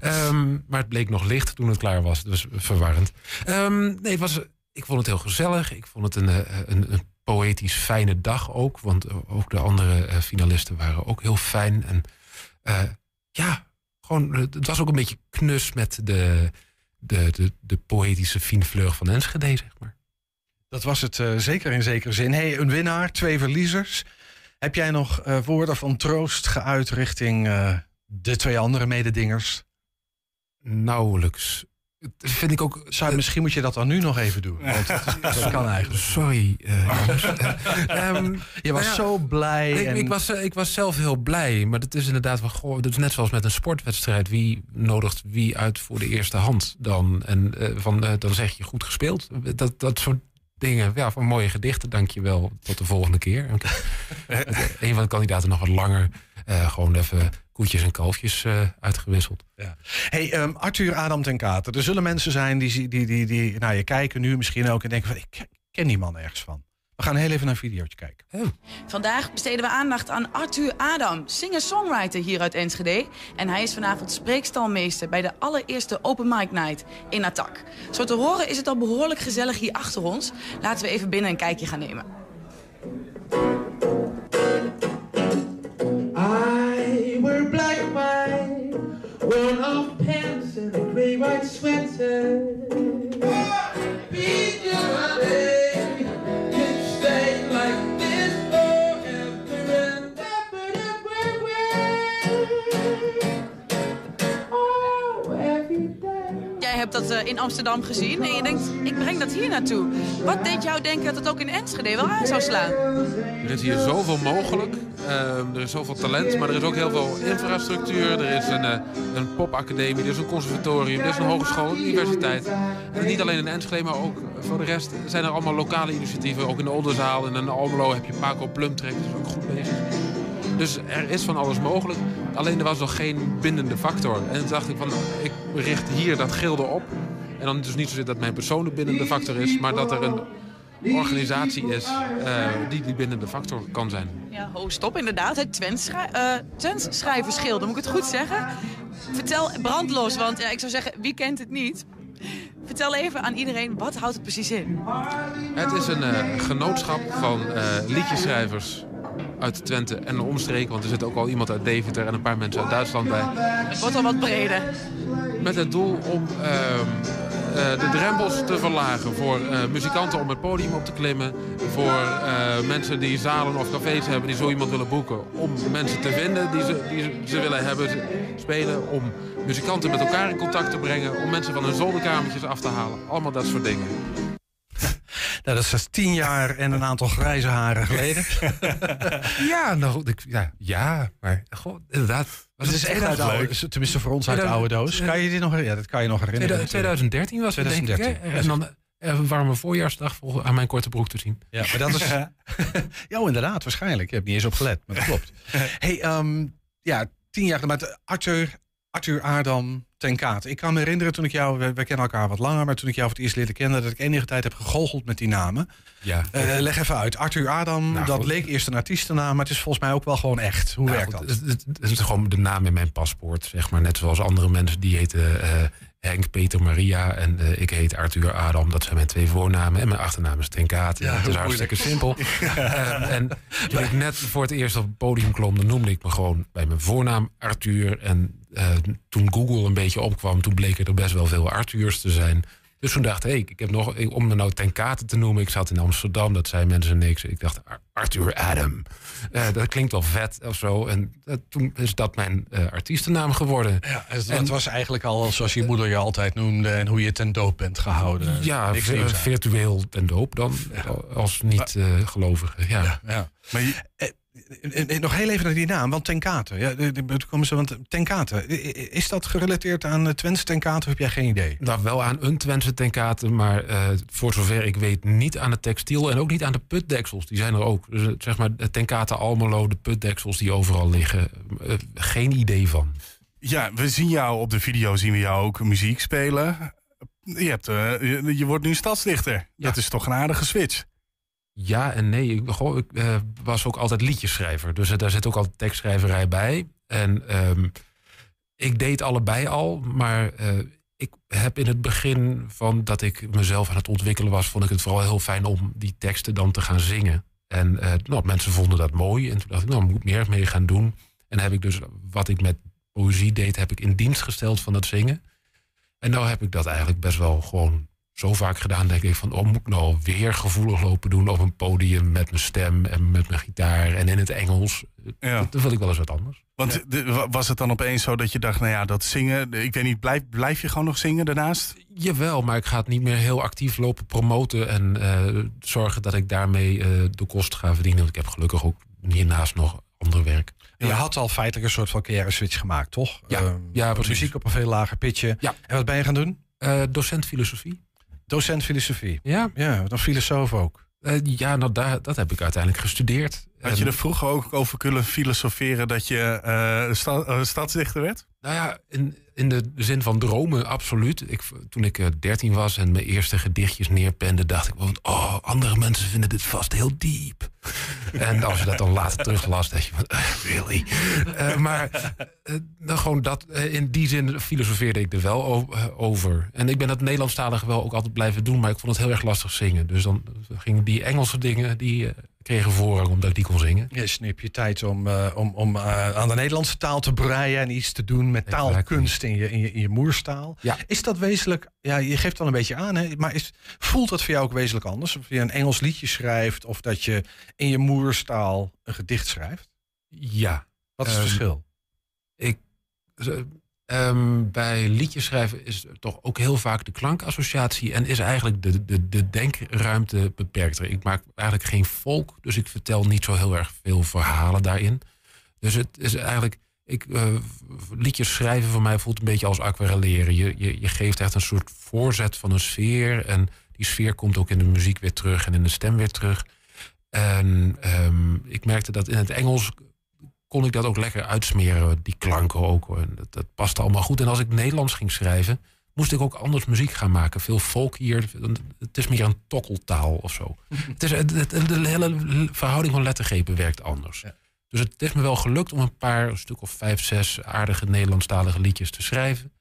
Ehm, maar het bleek nog licht toen het klaar was. Was verwarrend. Ehm, nee, het was, ik vond het heel gezellig. Ik vond het een, eh, een, een poëtisch fijne dag ook. Want eh, ook de andere eh, finalisten waren ook heel fijn. En eh, ja, gewoon, het was ook een beetje knus met de, de, de, de poëtische finvleug van Enschede, zeg maar. Dat was het zeker in zekere zin. Hey, een winnaar, twee verliezers. Heb jij nog woorden van troost geuit richting de twee andere mededingers? Nauwelijks. Dat vind ik ook. Zou, misschien moet je dat dan nu nog even doen. Want dat, dat kan eigenlijk. Sorry. eh. Eh, *laughs* ehm, Je was nou ja, zo blij. ik, en... ik, was, eh, ik was zelf heel blij. Maar het is inderdaad van. Goh, dat is net zoals met een sportwedstrijd. Wie nodigt wie uit voor de eerste hand dan? En eh, van, dan zeg je goed gespeeld. Dat, dat soort dingen. Ja, van mooie gedichten. Dank je wel. Tot de volgende keer. *laughs* een van de kandidaten nog wat langer. gewoon even koetjes en kalfjes eh, uitgewisseld. Hey, ehm, Arthur Adam ten Kater. Er zullen mensen zijn die, die, die, die, die naar je kijken nu misschien ook en denken van ik ken die man ergens van. We gaan heel even naar een videootje kijken. Vandaag besteden we aandacht aan Arthur Adam, singer-songwriter hier uit Enschede. En hij is vanavond spreekstalmeester bij de allereerste Open Mic Night in Attack. Zo te horen is het al behoorlijk gezellig hier achter ons. Laten we even binnen een kijkje gaan nemen. I wear black and white, worn off pants and a gray white sweater. Beat you my day, can stay like this forever and ever. Oh, every day. Jij hebt dat eh, in Amsterdam gezien en je denkt, ik breng dat hier naartoe. Wat deed jou denken dat het ook in Enschede wel aan zou slaan? Er is hier zoveel mogelijk. Ehm, er is zoveel talent, maar er is ook heel veel infrastructuur. Er is een, eh, een popacademie, er is een conservatorium, er is een hogeschool, een universiteit. En niet alleen in Enschede, maar ook voor de rest zijn er allemaal lokale initiatieven. Ook in de Oldenzaal en in Almelo heb je Paco Plumtrek, dat is ook goed bezig. Dus er is van alles mogelijk. Alleen er was nog geen bindende factor. En toen dacht ik van, ik richt hier dat gilde op. En dan dus niet zozeer dat mijn persoon de bindende factor is, maar dat er een organisatie is eh, die die bindende factor kan zijn. Ja, ho, stop inderdaad. Het Twents-schrij- eh, Twents-schrijversgilde, moet ik het goed zeggen? Vertel brandlos, want ja, ik zou zeggen, wie kent het niet? Vertel even aan iedereen, wat houdt het precies in? Het is een eh, genootschap van liedjeschrijvers uit Twente en de omstreken. Want er zit ook al iemand uit Deventer en een paar mensen uit Duitsland bij. Het wordt al wat breder. Met het doel om ehm, eh, de drempels te verlagen voor eh, muzikanten om het podium op te klimmen. Voor eh, mensen die zalen of cafés hebben die zo iemand willen boeken. Om mensen te vinden die ze, die ze willen hebben spelen. Om muzikanten met elkaar in contact te brengen. Om mensen van hun zolderkamertjes af te halen. Allemaal dat soort dingen. Nou, dat is dus tien jaar en een aantal grijze haren geleden. *laughs* Ja, nou. Ik, ja, ja, maar goh, inderdaad. Was Het is echt uit de oude, tenminste voor ons uit de oude doos. Kan je dit nog herinneren? Ja, dat kan je nog herinneren. 2013 was het, denk ik. 2013, Hè? En dan eh, een warme voorjaarsdag vol- aan mijn korte broek te zien. Ja, maar dat is... *laughs* *laughs* ja, oh, inderdaad, waarschijnlijk. Je hebt niet eens op gelet, maar dat klopt. hey, ehm, ja, tien jaar met Arthur, Arthur Aardam ten Kaat. Ik kan me herinneren toen ik jou... We, kennen elkaar wat langer, maar toen ik jou voor het eerst leerde kennen... dat ik enige tijd heb gegoocheld met die namen. Ja. Eh, leg even uit. Arthur Aardam, Nou, dat goed. leek eerst een artiestennaam... maar het is volgens mij ook wel gewoon echt. Hoe Nou, werkt goed, dat? Het, het- het is gewoon de naam in mijn paspoort, zeg maar. Net zoals andere mensen die heten eh, Henk, Peter, Maria. En eh, ik heet Arthur Adam. Dat zijn mijn twee voornamen. En mijn achternaam is Ten Kaat. Ja, het is hartstikke simpel. *laughs* Eh, en toen ik net voor het eerst op het podium klom... dan noemde ik me gewoon bij mijn voornaam Arthur. En eh, toen Google een beetje opkwam... toen bleken er best wel veel Arthurs te zijn... Dus toen dacht ik, ik heb nog, om me nou ten kate te noemen, ik zat in Amsterdam, dat zei mensen niks. Ik dacht, Ar- Arthur Adam. Eh, dat klinkt wel vet of zo. En eh, toen is dat mijn eh, artiestennaam geworden. Ja, het, het was eigenlijk al zoals je moeder je altijd noemde en hoe je ten doop bent gehouden. Ja, virtueel ten doop dan, als niet-gelovige. ja. Ja. Maar je- nog heel even naar die naam, want Tenkate. Ja, de- de- toen komen ze, want Tenkate, is dat gerelateerd aan uh, Twents Tenkate of heb jij geen idee? Nou, wel aan een Twentse tenkate, maar eh, voor zover ik weet niet aan het textiel en ook niet aan de putdeksels. Die zijn er ook. Dus eh, zeg maar de tenkate Almelo, de putdeksels die overal liggen. eh, geen idee van. Ja, we zien jou op de video, zien we jou ook muziek spelen. Je, hebt, eh, je, je wordt nu stadsdichter. Dat is toch een aardige switch. Ja en nee. Ik, ik eh, was ook altijd liedjeschrijver. Dus eh, daar zit ook altijd tekstschrijverij bij. En ehm, ik deed allebei al. Maar eh, ik heb in het begin van dat ik mezelf aan het ontwikkelen was... vond ik het vooral heel fijn om die teksten dan te gaan zingen. En nou, mensen vonden dat mooi. En toen dacht ik, nou, ik moet meer mee gaan doen. En heb ik dus wat ik met poëzie deed... heb ik in dienst gesteld van het zingen. En nou heb ik dat eigenlijk best wel gewoon zo vaak gedaan, denk ik van, oh, moet ik nou weer gevoelig lopen doen op een podium met mijn stem en met mijn gitaar en in het Engels. Ja. Dat wil ik wel eens wat anders. Want de- was het dan opeens zo dat je dacht, nou ja, dat zingen, ik weet niet, blijf, blijf je gewoon nog zingen daarnaast? Jawel, maar ik ga het niet meer heel actief lopen promoten en eh, zorgen dat ik daarmee eh, de kosten ga verdienen. Want ik heb gelukkig ook hiernaast nog ander werk. Je had al feitelijk een soort van carrière switch gemaakt, toch? Ja, Ehm, ja, precies. muziek op een veel lager pitje. Ja. En wat ben je gaan doen? Eh, docent filosofie. Docent filosofie. Ja. Ja, dan filosoof ook. Eh, ja, nou, daar, dat heb ik uiteindelijk gestudeerd. Had je En- er vroeger ook over kunnen filosoferen dat je eh, sta- eh, stadsdichter werd? Nou ja, in, in de zin van dromen, absoluut. Ik, toen ik eh, 13 was en mijn eerste gedichtjes neerpende, dacht ik oh, andere mensen vinden dit vast heel diep. *laughs* en als je dat dan later teruglas, dacht je eh, really? Eh, maar eh, nou, gewoon dat, in die zin filosofeerde ik er wel over. En ik ben dat Nederlandstalige wel ook altijd blijven doen, maar ik vond het heel erg lastig zingen. Dus dan gingen die Engelse dingen, die kregen voorrang omdat ik die kon zingen. Je snip je tijd om, eh, om, om eh, aan de Nederlandse taal te breien en iets te doen met taalkunst in je, in je, in je moerstaal. Ja. Is dat wezenlijk, ja, je geeft wel een beetje aan, hè, maar is, voelt dat voor jou ook wezenlijk anders? Of je een Engels liedje schrijft of dat je in je moerstaal een gedicht schrijft? Ja. Wat is het Ehm, verschil? Ik, eh, ehm, bij liedjes schrijven is toch ook heel vaak de klankassociatie en is eigenlijk de, de, de denkruimte beperkter. Ik maak eigenlijk geen volk, dus ik vertel niet zo heel erg veel verhalen daarin. Dus het is eigenlijk, ik, eh, liedjes schrijven voor mij voelt een beetje als aquarelleren. Je, je, je geeft echt een soort voorzet van een sfeer en die sfeer komt ook in de muziek weer terug en in de stem weer terug. En ehm, ik merkte dat in het Engels kon ik dat ook lekker uitsmeren, die klanken ook. hoor. En dat, dat paste allemaal goed. En als ik Nederlands ging schrijven, moest ik ook anders muziek gaan maken. Veel folk hier. Het is meer een tokkeltaal of zo. *laughs* het is, het, het- de hele verhouding van lettergrepen werkt anders. Dus het is me wel gelukt om een paar, een stuk of vijf, zes aardige Nederlandstalige liedjes te schrijven.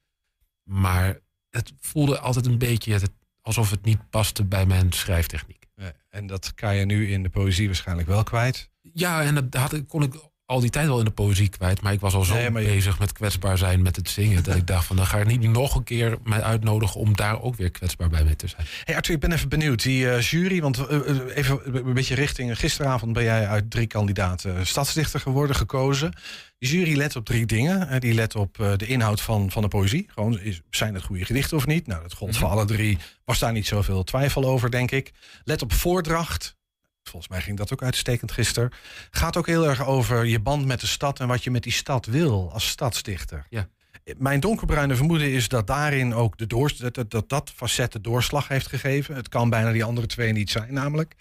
Maar het voelde altijd een beetje alsof het niet paste bij mijn schrijftechniek. Ja, en dat kan je nu in de poëzie waarschijnlijk wel kwijt. Ja, en dat had, kon ik al die tijd wel in de poëzie kwijt. Maar ik was al zo Nee, maar je- bezig met kwetsbaar zijn met het zingen. dat ik dacht van dan ga ik niet nog een keer mij uitnodigen om daar ook weer kwetsbaar bij mee te zijn. Hey Arthur, ik ben even benieuwd. Die eh, jury, want eh, eh, even een beetje richting... Gisteravond ben jij uit drie kandidaten stadsdichter geworden, gekozen. Die jury let op drie dingen. Die let op de inhoud van, van de poëzie. Gewoon, is, zijn het goede gedichten of niet? Nou, dat gold voor alle drie. Was daar niet zoveel twijfel over, denk ik. Let op voordracht. Volgens mij ging dat ook uitstekend gisteren. Gaat ook heel erg over je band met de stad... en wat je met die stad wil als stadsdichter. Ja. Mijn donkerbruine vermoeden is dat daarin ook de doors, dat, dat, dat facet de doorslag heeft gegeven. Het kan bijna die andere twee niet zijn, namelijk.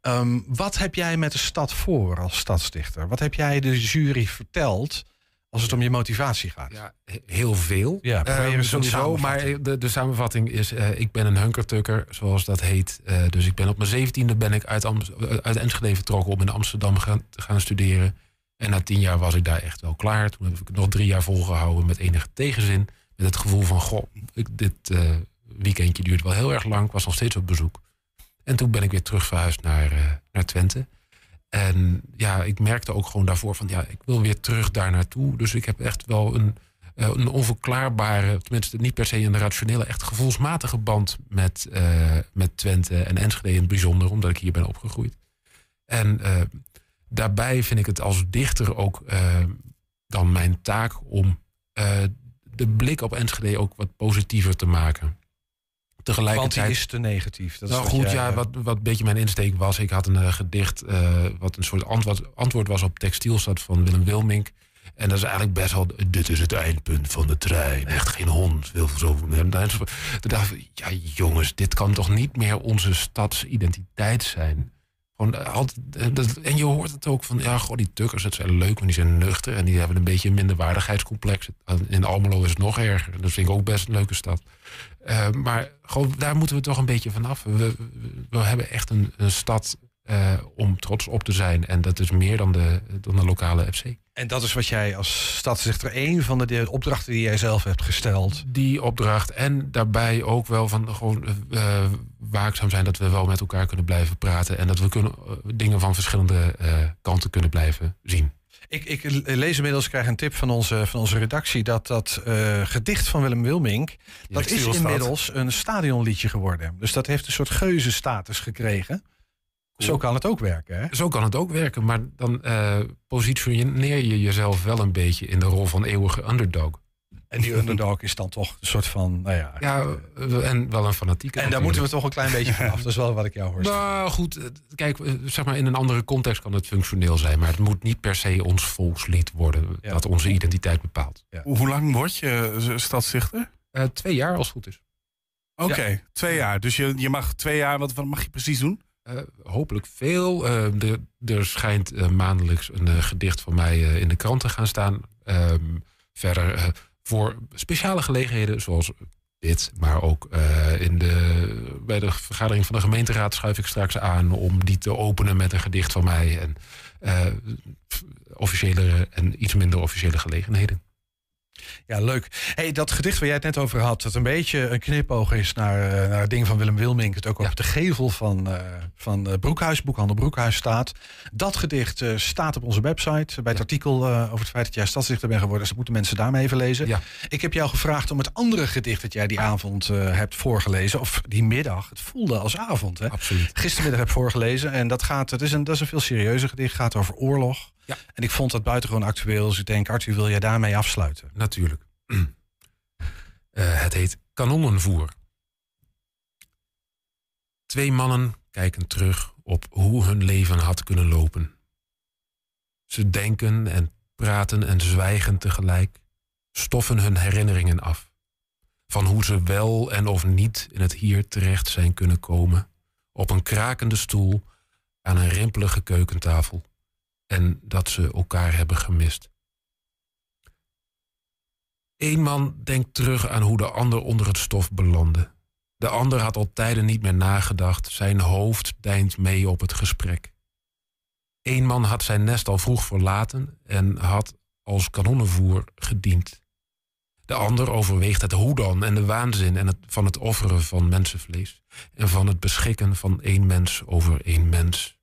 Ehm, wat heb jij met de stad voor als stadsdichter? Wat heb jij de jury verteld als het om je motivatie gaat? Ja, he- heel veel. Ja, Ehm, sowieso. Maar samenvatting. de, de samenvatting is, eh, ik ben een hunkertukker, zoals dat heet. Eh, dus ik ben op mijn zeventiende ben ik uit, Am- eh, uit Enschede vertrokken om in Amsterdam gaan, te gaan studeren. En na tien jaar was ik daar echt wel klaar. Toen heb ik het nog drie jaar volgehouden met enige tegenzin. Met het gevoel van, goh, ik, dit eh, weekendje duurt wel heel erg lang. Ik was nog steeds op bezoek. En toen ben ik weer terug verhuisd naar, eh, naar Twente. En ja, ik merkte ook gewoon daarvoor van ja, ik wil weer terug daar naartoe. Dus ik heb echt wel een eh, een onverklaarbare, tenminste niet per se een rationele, echt gevoelsmatige band met, eh, met Twente en Enschede in het bijzonder, omdat ik hier ben opgegroeid. En eh, daarbij vind ik het als dichter ook dan mijn taak om de blik op Enschede ook wat positiever te maken. Want Tegelijkertijd. die is te negatief. Dat is nou wat goed, jij, ja, eh, wat, wat een beetje mijn insteek was. Ik had een eh, gedicht eh, wat een soort antwoord, antwoord was op Textielstad van Willem Wilmink. En dat is eigenlijk best wel, dit is het eindpunt van de trein. Echt geen hond wil zo. Toen dacht ik, ja jongens, dit kan toch niet meer onze stadsidentiteit zijn. Eh, eh, en je hoort het ook van, ja, goh, die tukkers, dat zijn leuk, maar die zijn nuchter. En die hebben een beetje een minderwaardigheidscomplex. In Almelo is het nog erger. Dat vind ik ook best een leuke stad. Eh, maar gewoon, daar moeten we toch een beetje vanaf. We, we, hebben echt een stad eh, om trots op te zijn. En dat is meer dan de, dan de lokale FC. En dat is wat jij als stadsdichter, een van de, de opdrachten die jij zelf hebt gesteld. Die opdracht. En daarbij ook wel van gewoon eh, waakzaam zijn dat we wel met elkaar kunnen blijven praten. En dat we kunnen, eh, dingen van verschillende kanten kunnen blijven zien. Ik, ik lees inmiddels, krijg een tip van onze, van onze redactie... dat dat gedicht van Willem Wilmink... dat is inmiddels een stadionliedje geworden. Dus dat heeft een soort geuzenstatus gekregen. Zo kan het ook werken, hè? Zo kan het ook werken, maar dan eh, positioneer je jezelf wel een beetje in de rol van eeuwige underdog. En die underdog is dan toch een soort van, nou ja... Ja, en wel een fanatieke. En daar moeten we toch een klein beetje vanaf. Dat is wel wat ik jou hoor. Nou goed, eh, kijk, eh, zeg maar in een andere context kan het functioneel zijn, maar het moet niet per se ons volkslied worden dat onze identiteit bepaalt. Hoe hoe lang word je stadsdichter? Eh, twee jaar als het goed is. Oké, twee jaar. Dus je, je mag twee jaar, wat, wat mag je precies doen? Eh, hopelijk veel. Eh, er, er schijnt eh, maandelijks een gedicht van mij in de krant te gaan staan. Ehm, verder voor speciale gelegenheden zoals dit, maar ook in de, bij de vergadering van de gemeenteraad schuif ik straks aan om die te openen met een gedicht van mij. En officiële en iets minder officiële gelegenheden. Ja, leuk. Hey, dat gedicht waar jij het net over had, dat een beetje een knipoog is naar, eh, naar het ding van Willem Wilmink, het ook op de gevel van, eh, van eh, Broekhuis, boekhandel Broekhuis staat. Dat gedicht staat op onze website bij het artikel over het feit dat jij stadsdichter bent geworden. Dus dat moeten mensen daarmee even lezen. Ja. Ik heb jou gevraagd om het andere gedicht dat jij die avond eh, hebt voorgelezen, of die middag, het voelde als avond, hè? Absoluut. Gistermiddag heb voorgelezen en dat gaat, het is een, dat is een veel serieuzer gedicht, gaat over oorlog. Ja. En ik vond dat buitengewoon actueel, dus ik denk, Arthur, wil jij daarmee afsluiten? Natuurlijk. *clears throat* Eh, het heet Kanonnenvoer. Twee mannen kijken terug op hoe hun leven had kunnen lopen. Ze denken en praten en zwijgen tegelijk, stoffen hun herinneringen af. Van hoe ze wel en of niet in het hier terecht zijn kunnen komen, op een krakende stoel, aan een rimpelige keukentafel, en dat ze elkaar hebben gemist. Eén man denkt terug aan hoe de ander onder het stof belandde. De ander had al tijden niet meer nagedacht, zijn hoofd deint mee op het gesprek. Eén man had zijn nest al vroeg verlaten en had als kanonnenvoer gediend. De ander overweegt het hoe dan en de waanzin en het, van het offeren van mensenvlees en van het beschikken van één mens over één mens.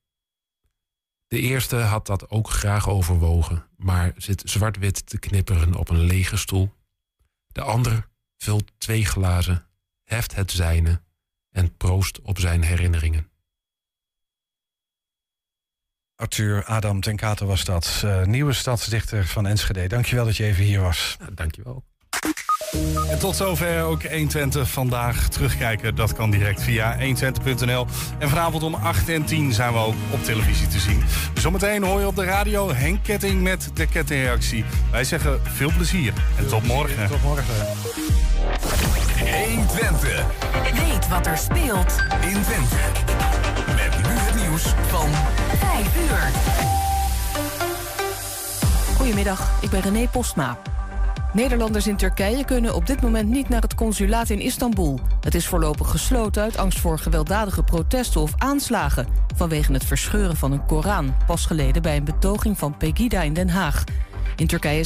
De eerste had dat ook graag overwogen, maar zit zwart-wit te knipperen op een lege stoel. De ander vult twee glazen, heft het zijne en proost op zijn herinneringen. Arthur Adam ten Katen was dat, eh, nieuwe stadsdichter van Enschede. Dankjewel dat je even hier was. dankjewel. En tot zover ook 120 vandaag. Terugkijken, dat kan direct via 120.nl. En vanavond om 8 en 10 zijn we ook op televisie te zien. Zometeen hoor je op de radio Henk Ketting met de kettingreactie. Wij zeggen veel plezier en tot morgen. Tot morgen. 120. Weet wat er speelt in Twente. Met nu het nieuws van 5 uur. Goedemiddag, ik ben René Postma. Nederlanders in Turkije kunnen op dit moment niet naar het consulaat in Istanbul. Het is voorlopig gesloten uit angst voor gewelddadige protesten of aanslagen... vanwege het verscheuren van een Koran, pas geleden bij een betoging van Pegida in Den Haag. In Turkije